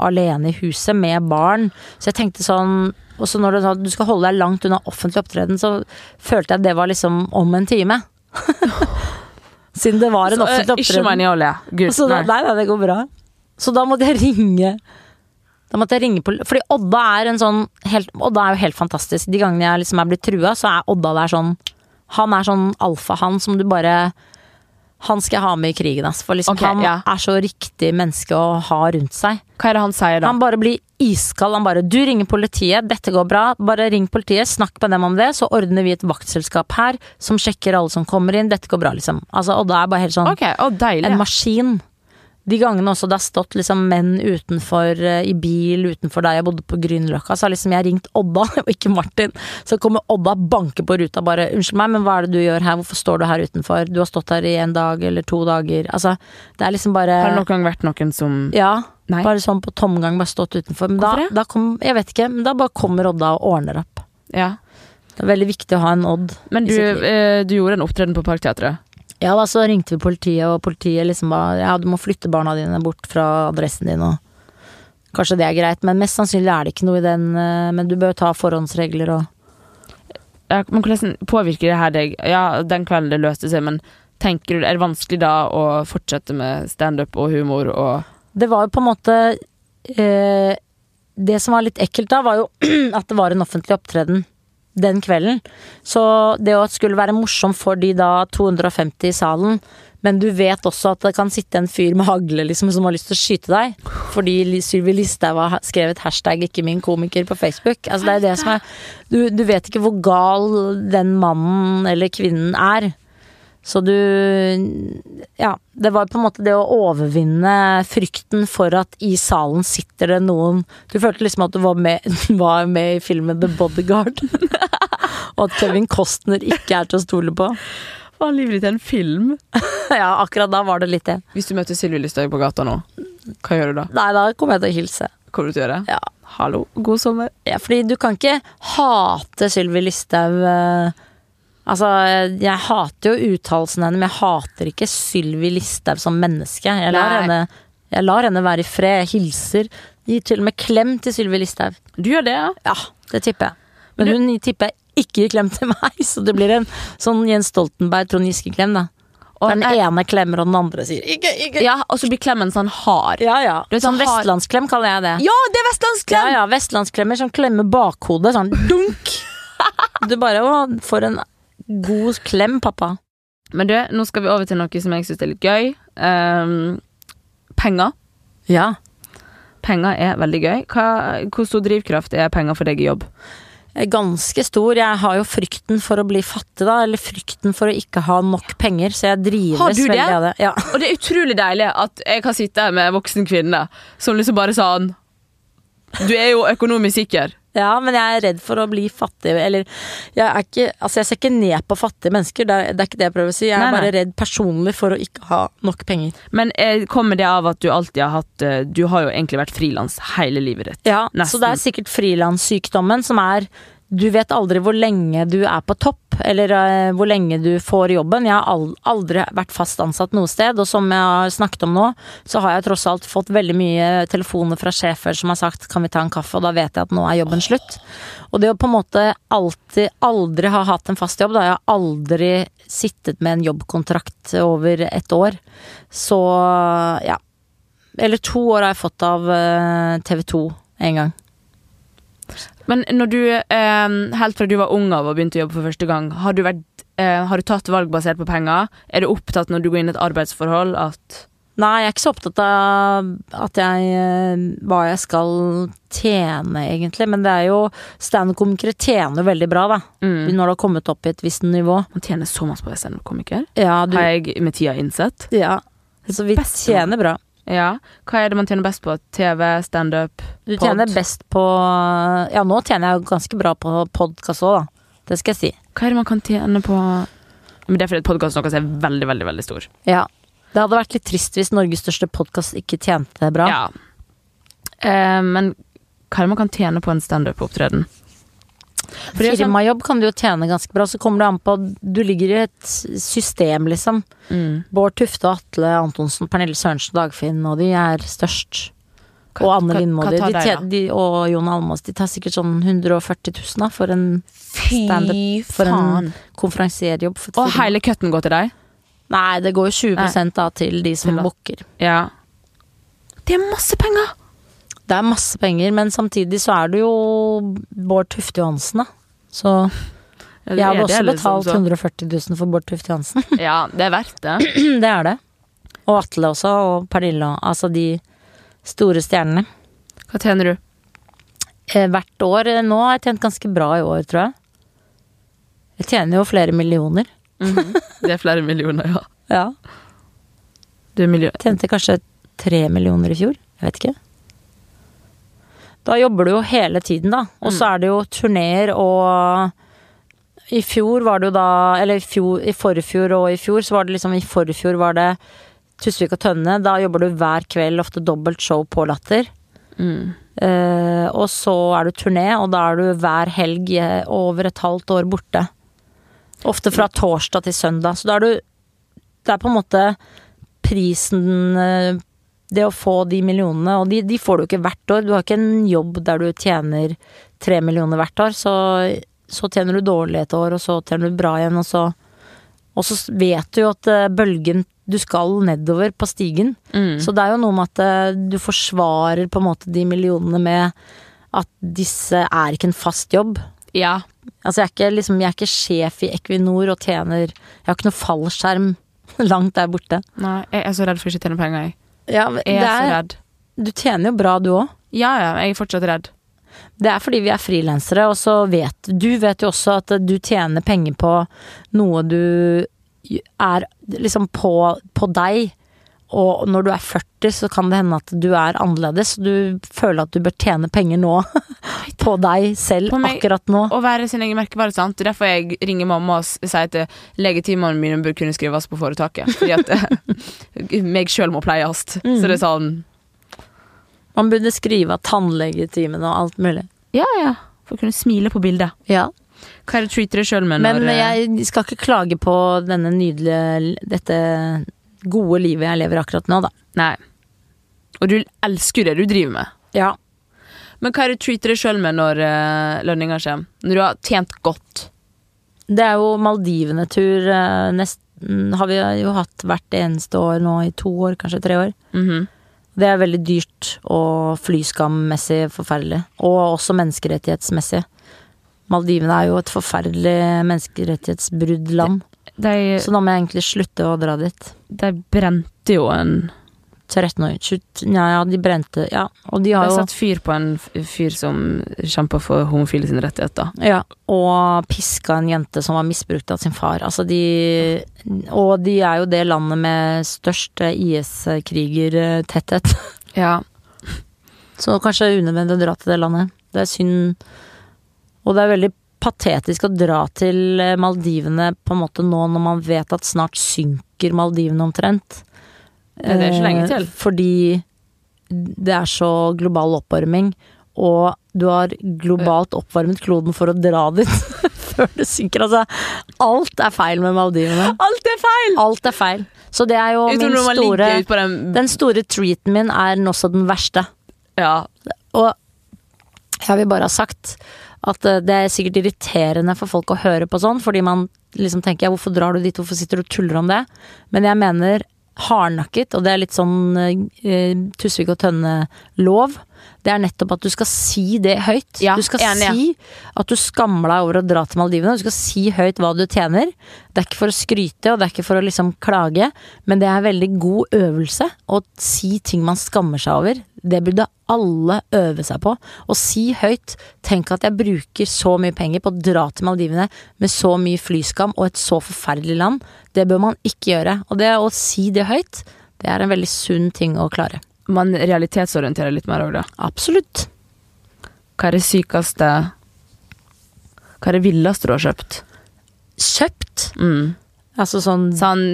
alene i huset med barn. Så jeg tenkte sånn Og så når du sa at du skal holde deg langt unna offentlig opptreden, så følte jeg at det var liksom om en time. Siden det var en offentlig opptreden. offentlig ikke i olje. Gud, Så nei, nei, det går bra. Så da måtte jeg ringe Da måtte jeg ringe på Fordi Odda er en sånn helt, Odda er jo helt fantastisk. De gangene jeg liksom er blitt trua, så er Odda der sånn Han er sånn alfahann som du bare Han skal jeg ha med i krigen, ass. For liksom okay, han ja. er så riktig menneske å ha rundt seg. Hva er det han sier da? Han bare blir iskald. Han bare 'Du ringer politiet, dette går bra. Bare ring politiet, snakk med dem om det, så ordner vi et vaktselskap her som sjekker alle som kommer inn. Dette går bra', liksom. Altså, Odda er bare helt sånn okay, å deilig. en maskin. De gangene også det har stått liksom menn utenfor eh, i bil utenfor der jeg bodde på Grünerløkka, så har liksom jeg ringt Odda, og ikke Martin. Så kommer Odda banke på ruta bare 'Unnskyld meg, men hva er det du gjør her? Hvorfor står du her utenfor? Du har stått her i en dag eller to dager.' Altså, det er liksom bare Har det noen gang vært noen som Ja. Nei. Bare sånn på tomgang, bare stått utenfor. Men da, da kom Jeg vet ikke, men da bare kommer Odda og ordner opp. Ja. Det er veldig viktig å ha en Odd. Men du, eh, du gjorde en opptreden på Parkteatret. Ja, da så ringte vi politiet, og politiet liksom ba ja, du må flytte barna dine bort fra adressen din, og kanskje det er greit, men mest sannsynlig er det ikke noe i den, eh, men du bør ta forhåndsregler og Ja, men hvordan påvirker det her deg? Ja, den kvelden det løste seg, men tenker du, er det vanskelig da å fortsette med standup og humor og Det var jo på en måte eh, Det som var litt ekkelt da, var jo at det var en offentlig opptreden den kvelden. Så det å skulle være morsom for de da 250 i salen, men du vet også at det kan sitte en fyr med hagle liksom, som har lyst til å skyte deg, fordi Sylvi Listhaug har skrevet hashtag 'ikke min komiker' på Facebook. Altså, det er det som er du, du vet ikke hvor gal den mannen eller kvinnen er. Så du Ja, det var på en måte det å overvinne frykten for at i salen sitter det noen Du følte liksom at du var med, var med i filmen The Bodyguard. Og at Kevin Costner ikke er til å stole på. Var livet til en film? Ja, akkurat da var det litt det. Hvis du møter Sylvi Listhaug på gata nå, hva gjør du da? Nei, da kommer jeg til å hilse. Kommer du til å gjøre? Ja. Hallo, god sommer. Ja, fordi du kan ikke hate Sylvi Listhaug eh, Altså, jeg hater jo uttalelsen hennes, men jeg hater ikke Sylvi Listhaug som menneske. Jeg lar, henne, jeg lar henne være i fred. Jeg hilser. Gir til og med klem til Sylvi Listhaug. Du gjør det, ja? Ja, det tipper jeg. Men hun tipper jeg ikke gir klem til meg, så det blir en sånn Jens Stoltenberg-Trond Giske-klem, da. Og den ene klemmer, og den andre sier ikke, ikke. Ja, og så blir klemmen sånn hard. Ja, ja. Du vet, sånn sånn vestlandsklem kaller jeg det. Ja, det er Ja, vestlandsklem! ja, vestlandsklemmer som klemmer bakhodet, sånn dunk. Du bare å, for en god klem, pappa. Men du, nå skal vi over til noe som jeg syns er litt gøy. Um, penger. Ja. Penger er veldig gøy. Hva, hvor stor drivkraft er penger for deg i jobb? Ganske stor. Jeg har jo frykten for å bli fattig, da. Eller frykten for å ikke ha nok penger, så jeg drives veldig av det. Ja. Og det er utrolig deilig at jeg kan sitte her med en voksen kvinne som liksom bare sånn Du er jo økonomisk sikker. Ja, men jeg er redd for å bli fattig. Eller jeg er ikke Altså, jeg ser ikke ned på fattige mennesker, det er, det er ikke det jeg prøver å si. Jeg er Nei, nei. bare redd personlig for å ikke ha nok penger. Men eh, kommer det av at du alltid har hatt eh, Du har jo egentlig vært frilans hele livet ditt. Ja, Nesten. så det er sikkert frilanssykdommen som er Du vet aldri hvor lenge du er på topp, eller eh, hvor lenge du får jobben. Jeg har aldri vært fast ansatt noe sted, og som jeg har snakket om nå, så har jeg tross alt fått veldig mye telefoner fra sjefer som har sagt 'kan vi ta en kaffe', og da vet jeg at nå er jobben slutt. Og det å på en måte alltid, aldri ha hatt en fast jobb, da jeg har aldri sittet med en jobbkontrakt over et år, så ja. Eller to år har jeg fått av TV 2 en gang. Men når du, eh, helt fra du var ung av og begynte å jobbe for første gang, har du, vært, eh, har du tatt valg basert på penger? Er du opptatt når du går inn i et arbeidsforhold at Nei, jeg er ikke så opptatt av at jeg eh, hva jeg skal tjene, egentlig. Men det er jo Standup-komikere tjener veldig bra, da. mm, Når du har kommet opp i et visst nivå. Man tjener så masse på å være standup-komiker, Ja, du, har jeg med tida innsett. ja. Så vi tjener bra. Ja. Hva er det man tjener best på? TV, standup? Du tjener best på Ja, nå tjener jeg ganske bra på podkast òg, da. Det skal jeg si. Hva er det man kan tjene på Men Det er fordi podkasten deres er veldig, veldig veldig stor. Ja. Det hadde vært litt trist hvis Norges største podkast ikke tjente bra. Ja. Eh, men hva er det man kan tjene på en standup-opptreden? For det er sånn- Firmajobb kan du jo tjene ganske bra, så kommer det an på Du ligger i et system, liksom. Mm. Bård Tufte, Atle Antonsen, Pernille Sørensen, Dagfinn, og de er størst. Hva- og Anne Lindmo de, og Jon Almaas. De tar sikkert sånn 140 000 da, for en Standup for en- konferansierjobb. Og hele køtten går til deg? Nei, det går jo 20% da til de som booker. Ja. Det er masse penger! Det er masse penger, men samtidig så er du jo Bård Tufte Johansen, da. Så jeg hadde også liksom, betalt 140 000 for Bård Tufte Johansen. Ja, det er verdt det. det er det. Og Atle også, og Pernille. Altså de store stjernene. Hva tjener du? Eh, hvert år. eh, Nå har jeg tjent ganske bra i år, tror jeg. Jeg tjener jo flere millioner. Det er flere millioner, ja. Ja. Du er miljø... Tjente kanskje tre millioner i fjor. Jeg vet ikke. Da jobber du jo hele tiden, da. Og så er det jo turneer og I fjor var det jo da Eller i, fjor, i forfjor og i fjor, så var det liksom I forfjor var det Tusvik og Tønne. Da jobber du hver kveld, ofte dobbelt show på Latter. Mm. Uh, og så er du turné, og da er du hver helg eh, over et halvt år borte. Ofte fra torsdag til søndag. Så da er du Det er på en måte prisen eh, Det å få de millionene, og de, de får du ikke hvert år. Du har ikke en jobb der du tjener tre millioner hvert år. Så, så tjener du dårlig et år, og så tjener du bra igjen, og så Og så vet du jo at eh, bølgen Du skal nedover på stigen. Mm. Så det er jo noe med at eh, du forsvarer på en måte de millionene med at disse er ikke en fast jobb. Ja. Altså jeg er ikke, liksom, jeg er ikke sjef i Equinor og tjener Jeg har ikke noe fallskjerm langt der borte. Nei, jeg er så redd for ikke å tjene penger, jeg. Ja, Jeg er så er, redd. du tjener jo bra du òg. Ja, ja, jeg er fortsatt redd. Det er fordi vi er frilansere, og så vet du vet jo også at du tjener penger på noe du er liksom på, på deg. Og når du er 40, så kan det hende at du er annerledes. Du føler at du bør tjene penger nå. på deg selv På meg- akkurat nå. Å være sin egen merkevare, sant. Er derfor jeg ringer mamma og sier at legetimene mine bør kunne skrives på foretaket. Fordi at eh, meg sjøl må pleies. Så det er sånn Man burde skrive tannlegetimene og alt mulig. Ja, ja. For å kunne smile på bildet. Ja. Hva er det du treater deg sjøl med Men når eh, jeg skal ikke klage på denne nydelige Dette gode livet jeg lever akkurat nå, da. Nei. Og du elsker det du driver med. Ja. Men hva er det du treater deg sjøl med når uh, lønninga kommer? Når du har tjent godt? Det er jo Maldivene-tur. uh, Nesten har vi jo hatt hvert eneste år nå i to år, kanskje tre år. Mhm. Det er veldig dyrt og flyskammessig forferdelig. Og også menneskerettighetsmessig. Maldivene er jo et forferdelig menneskerettighetsbruddland. De, Så da må jeg egentlig slutte å dra dit. de brente jo en 13 år. 20, ja, ja, de brente Ja. Og de De har jo satt fyr på en fyr som kjempa for homofile sine rettigheter. Ja, og piska en jente som var misbrukt av sin far. Altså de Og de er jo det landet med størst IS-krigertetthet. Ja. Så kanskje unødvendig å dra til det landet. Det er synd. Og det er veldig patetisk å dra til Maldivene på en måte nå når man vet at snart synker Maldivene omtrent. Det er ikke lenge Eh, til. Fordi det er så global oppvarming, og du har globalt oppvarmet kloden for å dra dit før det synker. Altså, alt er feil med Maldivene. Alt er feil! Alt er feil. Så det er jo min store den Den store treaten min er også den verste. Ja. Og jeg vil bare ha sagt at eh, det er sikkert irriterende for folk å høre på sånn, fordi man liksom tenker ja, hvorfor drar du dit, hvorfor sitter du og tuller om det? Men jeg mener hardnakket, og det er litt sånn eh, Tusvik og Tønne-lov. Det er nettopp at du skal si det høyt. Ja, du skal enig, ja. si at du skammer deg over å dra til Maldivene. Du skal si høyt hva du tjener. Det er ikke for å skryte, og det er ikke for å liksom klage, men det er veldig god øvelse å si ting man skammer seg over. Det burde alle øve seg på. Å si høyt 'tenk at jeg bruker så mye penger på å dra til Maldivene med så mye flyskam og et så forferdelig land'. Det bør man ikke gjøre. Og det å si det høyt, det er en veldig sunn ting å klare. Man realitetsorienterer litt mer òg, da. Absolutt. Hva er det sykeste Hva er det villeste du har kjøpt? Kjøpt Mm. Altså sånn Sånn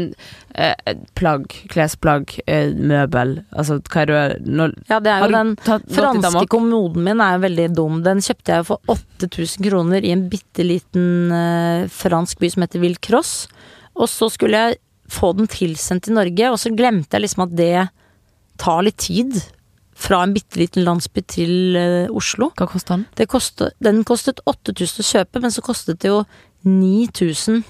eh, plagg, klesplagg, eh, møbel Altså, hva er det når, Ja, det er jo den tatt franske kommoden min er jo veldig dum. Den kjøpte jeg for 8000 kroner i en bitte liten eh, fransk by som heter Villecross. Og så skulle jeg få den tilsendt til Norge, og så glemte jeg liksom at det tar litt tid. Fra en bitte liten landsby til eh, Oslo. Hva kosta den? Det kostet, den kostet 8000 å kjøpe, men så kostet det jo 9000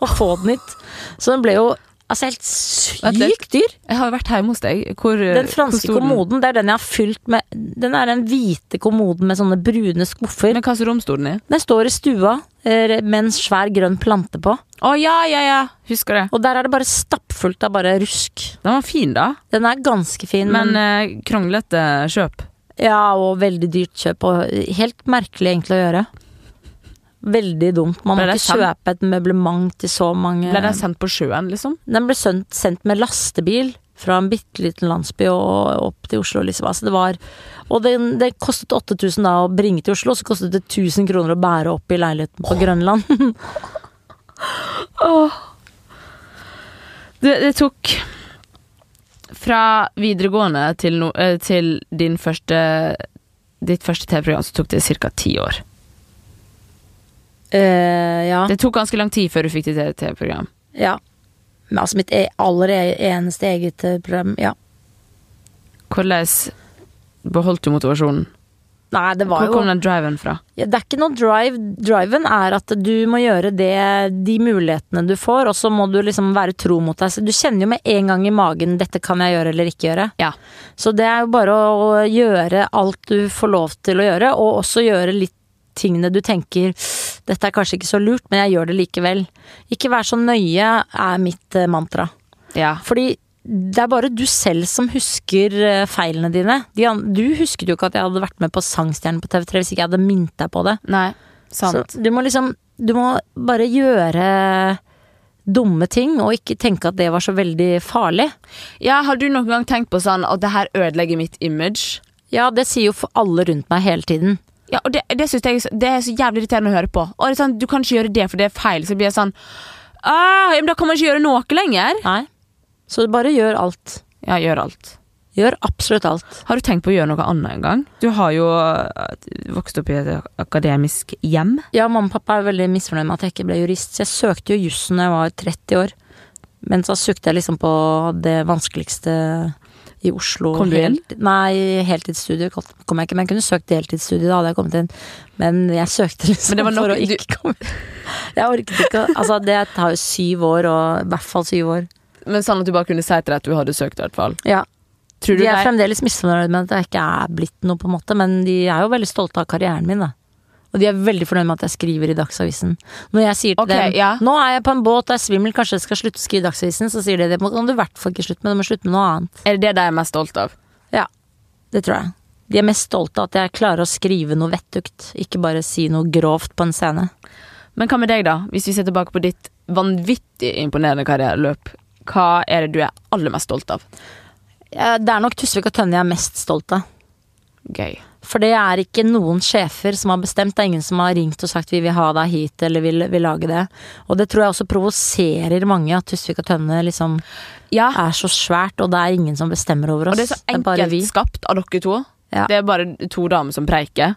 å få den hit. Så den ble jo altså helt sykt dyr. Jeg har vært hjemme hos deg. Hvor, Den franske kommoden, det er den jeg har fylt med Den er den hvite kommoden med sånne brune skuffer. Men hva står rom sto den i? Den står i stua eh, med en svær grønn plante på. Å ja, ja, ja. Husker det. Og der er det bare stappfullt av bare rusk. Den var fin, da. Den er ganske fin, Men men, eh, kronglete kjøp. Ja, og veldig dyrt kjøp. Og helt merkelig egentlig å gjøre. Veldig dumt. Man må ikke kjøpe et møblement til så mange Ble den sendt på sjøen, liksom? Den ble sendt, sendt med lastebil fra en bitte liten landsby og opp til Oslo, liksom. Altså det var Og det, det kostet 8000 da å bringe til Oslo, så kostet det 1000 kroner å bære opp i leiligheten på Grønland. Det, det tok Fra videregående til, no, eh, til din første ditt første TV-program, så tok det ca. ti år. Eh, ja. Det tok ganske lang tid før du fikk ditt eget TV-program. ja. Men altså mitt e aller eneste eget eh, program, ja. Hvordan beholdt du motivasjonen? Nei, det var Hvor jo kom den driven fra? ja, Det er ikke noe drive. Driven er at du må gjøre det, de mulighetene du får, og så må du liksom være tro mot deg. Så du kjenner jo med en gang i magen 'dette kan jeg gjøre eller ikke gjøre'. Ja. Så det er jo bare å gjøre alt du får lov til å gjøre, og også gjøre litt tingene du tenker 'dette er kanskje ikke så lurt, men jeg gjør det likevel'. Ikke vær så nøye, er mitt eh, mantra. Ja. Fordi det er bare du selv som husker eh, feilene dine. Du husket jo ikke at jeg hadde vært med på Sangstjernen på TV3 hvis ikke jeg hadde minnet deg på det. Nei, sant. Så du må liksom Du må bare gjøre dumme ting, og ikke tenke at det var så veldig farlig. Ja, har du noen gang tenkt på sånn at det her ødelegger mitt image? Ja, det sier jo for alle rundt meg hele tiden. Ja, og det, det synes jeg Det er så jævlig irriterende å høre på. Og det er sånn, Du kan ikke gjøre det, for det er feil. Så blir jeg sånn ah, men Da kan man ikke gjøre noe lenger. Nei. Så bare gjør alt. Ja, gjør alt. Gjør absolutt alt. Har du tenkt på å gjøre noe annet en gang? Du har jo øh, vokst opp i et akademisk hjem. Ja, mamma og pappa er veldig misfornøyd med at jeg ikke ble jurist, så jeg søkte jo jussen da jeg var 30 år. Men så søkte jeg liksom på det vanskeligste i Oslo. Kom du inn? Helt- Nei, heltidsstudie kom jeg ikke, men jeg kunne søkt deltidsstudie, da hadde jeg kommet inn. Men jeg søkte liksom nok- for å du- komme inn. Jeg orket ikke Altså, det tar jo syv år, og i hvert fall syv år. Men sånn at du bare kunne si til deg at du hadde søkt, i hvert fall. Ja. Tror du De er fremdeles misfornøyd med at jeg ikke er blitt noe, på en måte, men de er jo veldig stolte av karrieren min, da. Og de er veldig fornøyd med at jeg skriver i Dagsavisen. Når jeg sier til okay, dem ja. nå er jeg på en båt, det er svimmel, kanskje jeg skal slutte å skrive i Dagsavisen, så sier de det må du i hvert fall ikke slutte med, du må slutte med noe annet. Er det det de er mest stolt av? Ja, det tror jeg. De er mest stolte av at jeg klarer å skrive noe vettugt, ikke bare si noe grovt på en scene. Men hva med deg, da? Hvis vi ser tilbake på ditt vanvittig imponerende karriereløp, hva er det du er aller mest stolt av? Ja, Det er nok Tusvik og Tønne jeg er mest stolt av. Gøy. For det er ikke noen sjefer som har bestemt, det er ingen som har ringt og sagt vi vil ha deg hit eller vil, vil lage det. Og det tror jeg også provoserer mange, at Tusvik og Tønne liksom Ja, er så svært, og det er ingen som bestemmer over oss. og det er så enkelt er skapt av dere to. Ja. Det er bare to damer som preiker.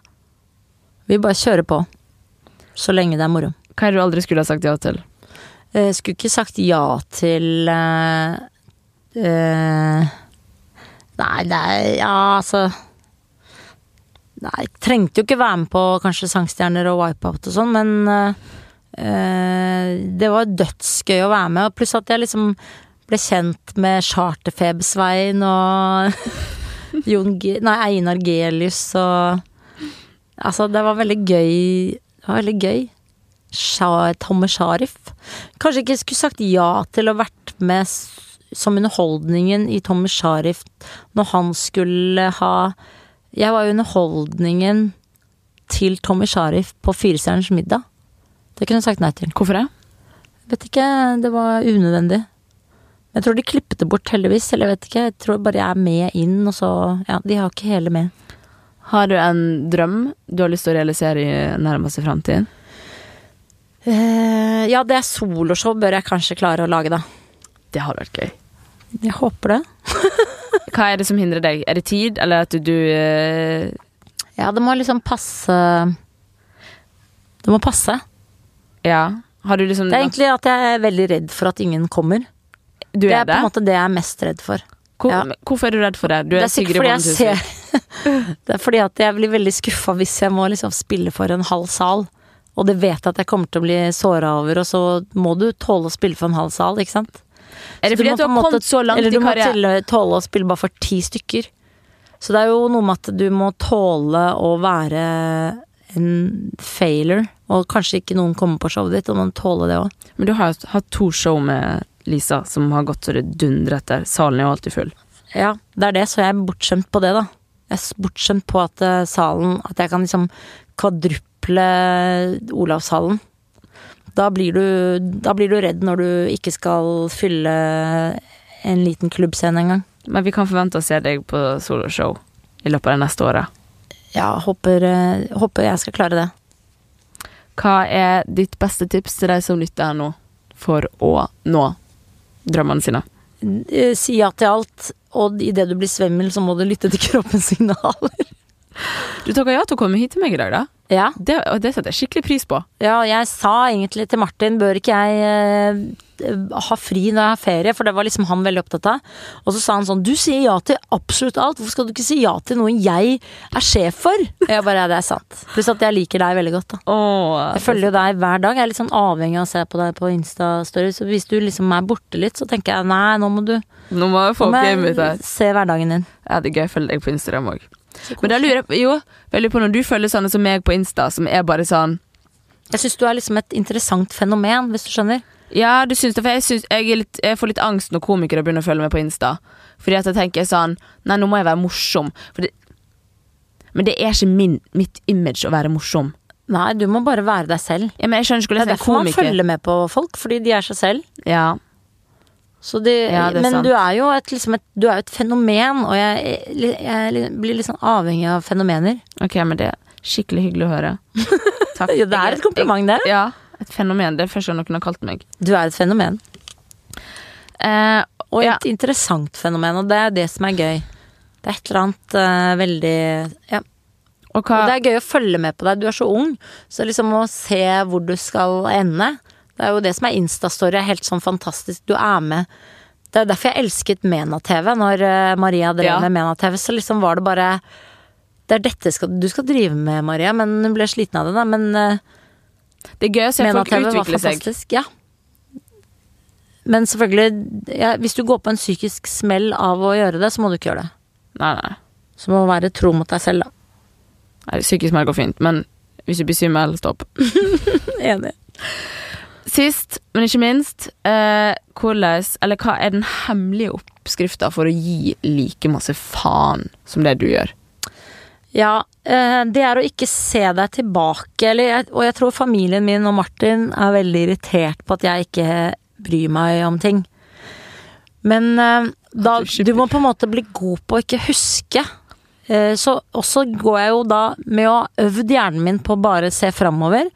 Vi bare kjører på. Så lenge det er moro. Hva er det du aldri skulle ha sagt ja til? Jeg skulle ikke sagt ja til uh, uh, Nei, er Ja, altså Nei, trengte jo ikke være med på kanskje Sangstjerner og Wipeout og sånn, men eh, det var dødsgøy å være med. Og pluss at jeg liksom ble kjent med Charterfebersvein og Jon G Nei, Einar Gelius og Altså, det var veldig gøy. Det var veldig gøy. Tomme Sharif. Kanskje ikke skulle sagt ja til å vært med som underholdningen i Tomme Sharif når han skulle ha Jeg var jo underholdningen til Tommy Sharif på Firestjerners middag. Det kunne jeg sagt nei til. Hvorfor det? Vet ikke, det var unødvendig. Jeg tror de klippet det bort, heldigvis. Eller jeg vet ikke, jeg tror bare jeg er med inn, og så Ja, de har ikke hele med. Har du en drøm du har lyst til å realisere i nærmeste framtid? Uh, ja, det er soloshow bør jeg kanskje klare å lage, da. Det hadde vært gøy. Jeg håper det. Hva er det som hindrer deg? Er det tid, eller at du uh... Ja, det må liksom passe Det må passe. Ja. Har du liksom Det er egentlig at jeg er veldig redd for at ingen kommer. Du Det er det? på en måte det jeg er mest redd for. Hvor, ja. Hvorfor er du redd for det? Du Det er, er sikkert fordi jeg ser Det er fordi at jeg blir veldig skuffa hvis jeg må liksom spille for en halv sal. Og det vet jeg at jeg kommer til å bli såra over, og så må du tåle å spille for en halv sal, ikke sant? Er det fordi må at du har kommet så langt Eller du må tåle å spille bare for ti stykker. Så det er jo noe med at du må tåle å være en failure, og kanskje ikke noen kommer på showet ditt, og man tåler det òg. Men du har jo hatt to show med Lisa som har gått så det dundrer etter. Salen er jo alltid full. Ja, det er det, så jeg er bortskjemt på det, da. Jeg er bortskjemt på at eh, salen At jeg kan liksom kvadruple Olavshallen. Da blir, du, da blir du redd når du ikke skal fylle en liten klubbscene engang. Men vi kan forvente å se deg på soloshow i løpet av det neste året. Ja, håper, eh, håper jeg skal klare det. Hva er ditt beste tips til de som lytter her nå, for å nå drømmene sine? Eh, Si ja til alt, og idet du blir svimmel, så må du lytte til kroppens signaler. Du takka ja til å komme hit til meg i dag, da. Ja, Det, og det setter jeg skikkelig pris på. ja jeg sa egentlig til Martin bør ikke jeg eh, ha fri når jeg har ferie, for det var liksom han veldig opptatt av. Og så sa han sånn du sier ja til absolutt alt, hvorfor skal du ikke si ja til noe jeg er sjef for? Jeg bare ja, det er sant. Pluss at jeg liker deg veldig godt, da. Åh, Jeg følger jo deg hver dag. Jeg er litt sånn avhengig av å se på deg på Insta-story. Så hvis du liksom er borte litt, så tenker jeg nei, nå må du Nå må jeg få gamet her. se hverdagen din. Ja, det er gøy å følge deg på Instagram òg. Men da lurer jeg på, jo, lurer på når du følger sånne som meg på Insta, som er bare sånn Jeg syns du er liksom et interessant fenomen, hvis du skjønner. Ja, du syns det, for jeg, synes, jeg, litt, jeg får litt angst når komikere begynner å følge meg på Insta. Fordi at jeg tenker sånn Nei, nå må jeg være morsom. For det, men det er ikke min, mitt image å være morsom. Nei, du må bare være deg selv. Ja, men jeg skjønner ikke Det er derfor man følger med på folk, fordi de er seg selv. Ja, det, Ja, det men sant. du er jo et, liksom et, du er et fenomen, og jeg, jeg, blir litt sånn avhengig av fenomener. ok, men det er skikkelig hyggelig å høre. Takk. Ja, det er et kompliment, det. Ja, et fenomen. Det er første gang noen har kalt meg. Du er et fenomen. Eh, Og et interessant fenomen, og det er det som er gøy. Det er et eller annet uh, veldig ja. og Og det er gøy å følge med på deg. Du er så ung, så liksom å se hvor du skal ende Det er jo det som er Instastory, er helt sånn fantastisk. Du er med. Det er derfor jeg elsket Mena-TV. Når eh, Maria drev Ja. med Mena-TV, så liksom var det bare Det er dette skal, du skal drive med, Maria, men hun ble sliten av det, da. Men uh, Det er gøy å se folk utvikle seg. Ja. Men selvfølgelig, ja, hvis du går på en psykisk smell av å gjøre det, så må du ikke gjøre det. Nei, nei. Så må du være tro mot deg selv, da. nei psykisk smell går fint, men hvis du blir svimmel, stopp. Enig. Sist, men ikke minst, eh, hvordan Eller hva er den hemmelige oppskrifta for å gi like masse faen som det du gjør? Ja, eh, det er å ikke se deg tilbake, eller Og jeg tror familien min og Martin er veldig irritert på at jeg ikke bryr meg om ting. Men eh, da, du du må på en måte bli god på å ikke huske. Eh, Så også går jeg jo da med å ha øvd hjernen min på å bare se framover,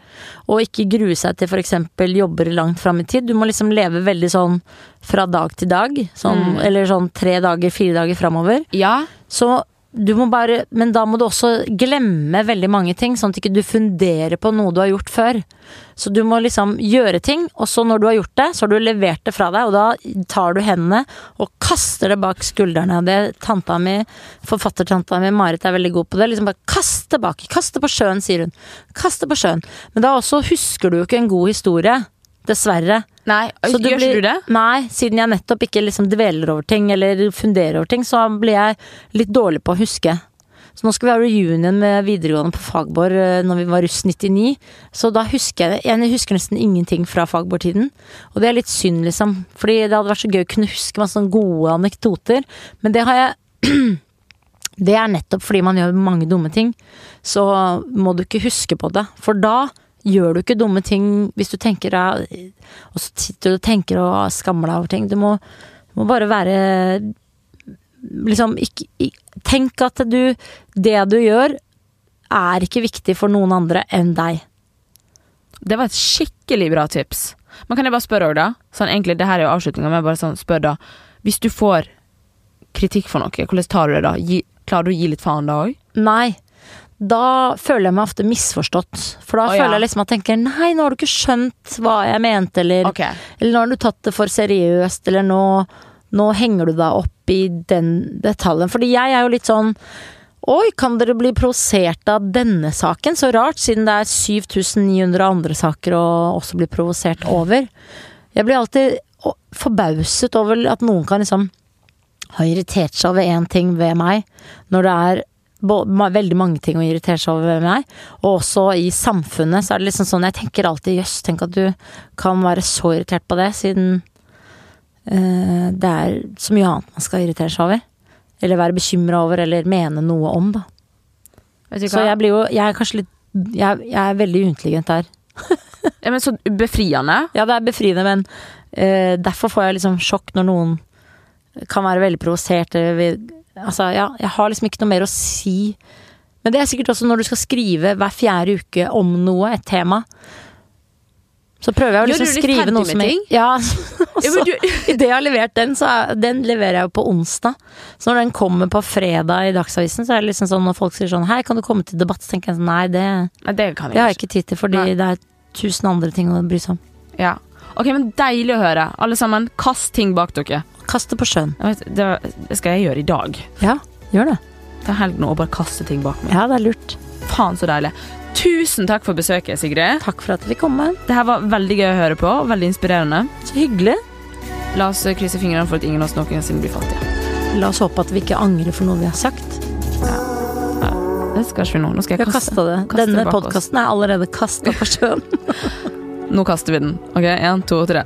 og ikke grue seg til f.eks. jobber langt fram i tid. Du må liksom leve veldig sånn fra dag til dag, sånn, Mm. eller sånn tre dager, fire dager framover. Ja, Så du må bare Men da må du også glemme veldig mange ting, sånn at ikke du funderer på noe du har gjort før. Så du må liksom gjøre ting, og så når du har gjort det, så har du levert det fra deg, og da tar du hendene og kaster det bak skuldrene. Og Det tanta mi, forfattertanta mi Marit er veldig god på det. Liksom bare kast bak. Kast det på sjøen, sier hun. Kast det på sjøen. Men da også husker du jo ikke en god historie. Dessverre. Nei, Så gjør blir- du det? Nei, siden jeg nettopp ikke liksom dveler over ting eller funderer over ting, så blir jeg litt dårlig på å huske. Så nå skal vi ha reunion med videregående på Fagborg eh, når vi var russ 99. Så da husker jeg Jeg husker nesten ingenting fra Fagborg-tiden. Og det er litt synd, liksom. Fordi det hadde vært så gøy å kunne huske masse sånne gode anekdoter. Men det har jeg Det er nettopp fordi man gjør mange dumme ting. Så må du ikke huske på det. For da gjør du ikke dumme ting hvis du tenker deg Og så sitter du og tenker og skammer deg over ting. Du må, du må bare være Liksom ikke Tenk at du Det du gjør, er ikke viktig for noen andre enn deg. Det var et skikkelig bra tips. Men kan jeg bare spørre òg, da? Sånn, egentlig, det her er jo avslutninga, men bare sånn, spør da. Hvis du får kritikk for noe, hvordan tar du det da? Gi, klarer du å gi litt faen da òg? Nei. Da føler jeg meg ofte misforstått. For da Å, ja. føler jeg liksom at jeg tenker nei, nå har du ikke skjønt hva jeg mente, eller okay. Eller nå har du tatt det for seriøst, eller nå, nå henger du deg opp i den detaljen. Fordi jeg er jo litt sånn Oi, kan dere bli provosert av denne saken? Så rart, siden det er 7900 andre saker å også bli provosert over. Jeg blir alltid forbauset over at noen kan liksom ha irritert seg over én ting ved meg, når det er veldig mange ting å irritere seg over ved meg. Og også i samfunnet så er det liksom sånn Jeg tenker alltid jøss, tenk at du kan være så irritert på det, siden uh, det er så mye annet man skal irritere seg over. Eller være bekymra over, eller mene noe om, da. Så jeg blir jo Jeg er kanskje litt Jeg, jeg er veldig uintelligent der. Ja, men så befriende. Ja, det er befriende, men uh, derfor får jeg liksom sjokk når noen kan være veldig provosert eller Altså, ja, jeg har liksom ikke noe mer å si. Men det er sikkert også når du skal skrive hver fjerde uke om noe, et tema. Så prøver jeg å liksom skrive noe som jeg? Ja. Ja, så, men du- Idet jeg har levert den, så er, den leverer jeg jo på onsdag. Så når den kommer på fredag i Dagsavisen, så er det liksom sånn når folk sier sånn Hei, kan du komme til debatt? Så tenker jeg sånn Nei, det, Nei, det kan det har jeg jeg ikke tid til, fordi Nei. det er tusen andre ting å bry seg om. Ja. Ok, men Deilig å høre. Alle sammen, kast ting bak dere. Kast det på sjøen. Det, skal jeg gjøre i dag. Ja, gjør det. Det er helg nå og bare kaste ting bak meg. Ja, det er lurt. Faen, så deilig. Tusen takk for besøket, Sigrid. Takk for at fikk komme. Det her var veldig gøy å høre på. Veldig inspirerende. Så hyggelig. La oss krysse fingrene for at ingen av oss noensinne blir fattige. La oss håpe at vi ikke angrer for noe vi har sagt. Ja Det skal ikke vi nå. Nå skal Vi jeg har kaste. det. kaste Denne podkasten er allerede kasta på sjøen. Nå kaster vi den. Ok, Én, to, tre.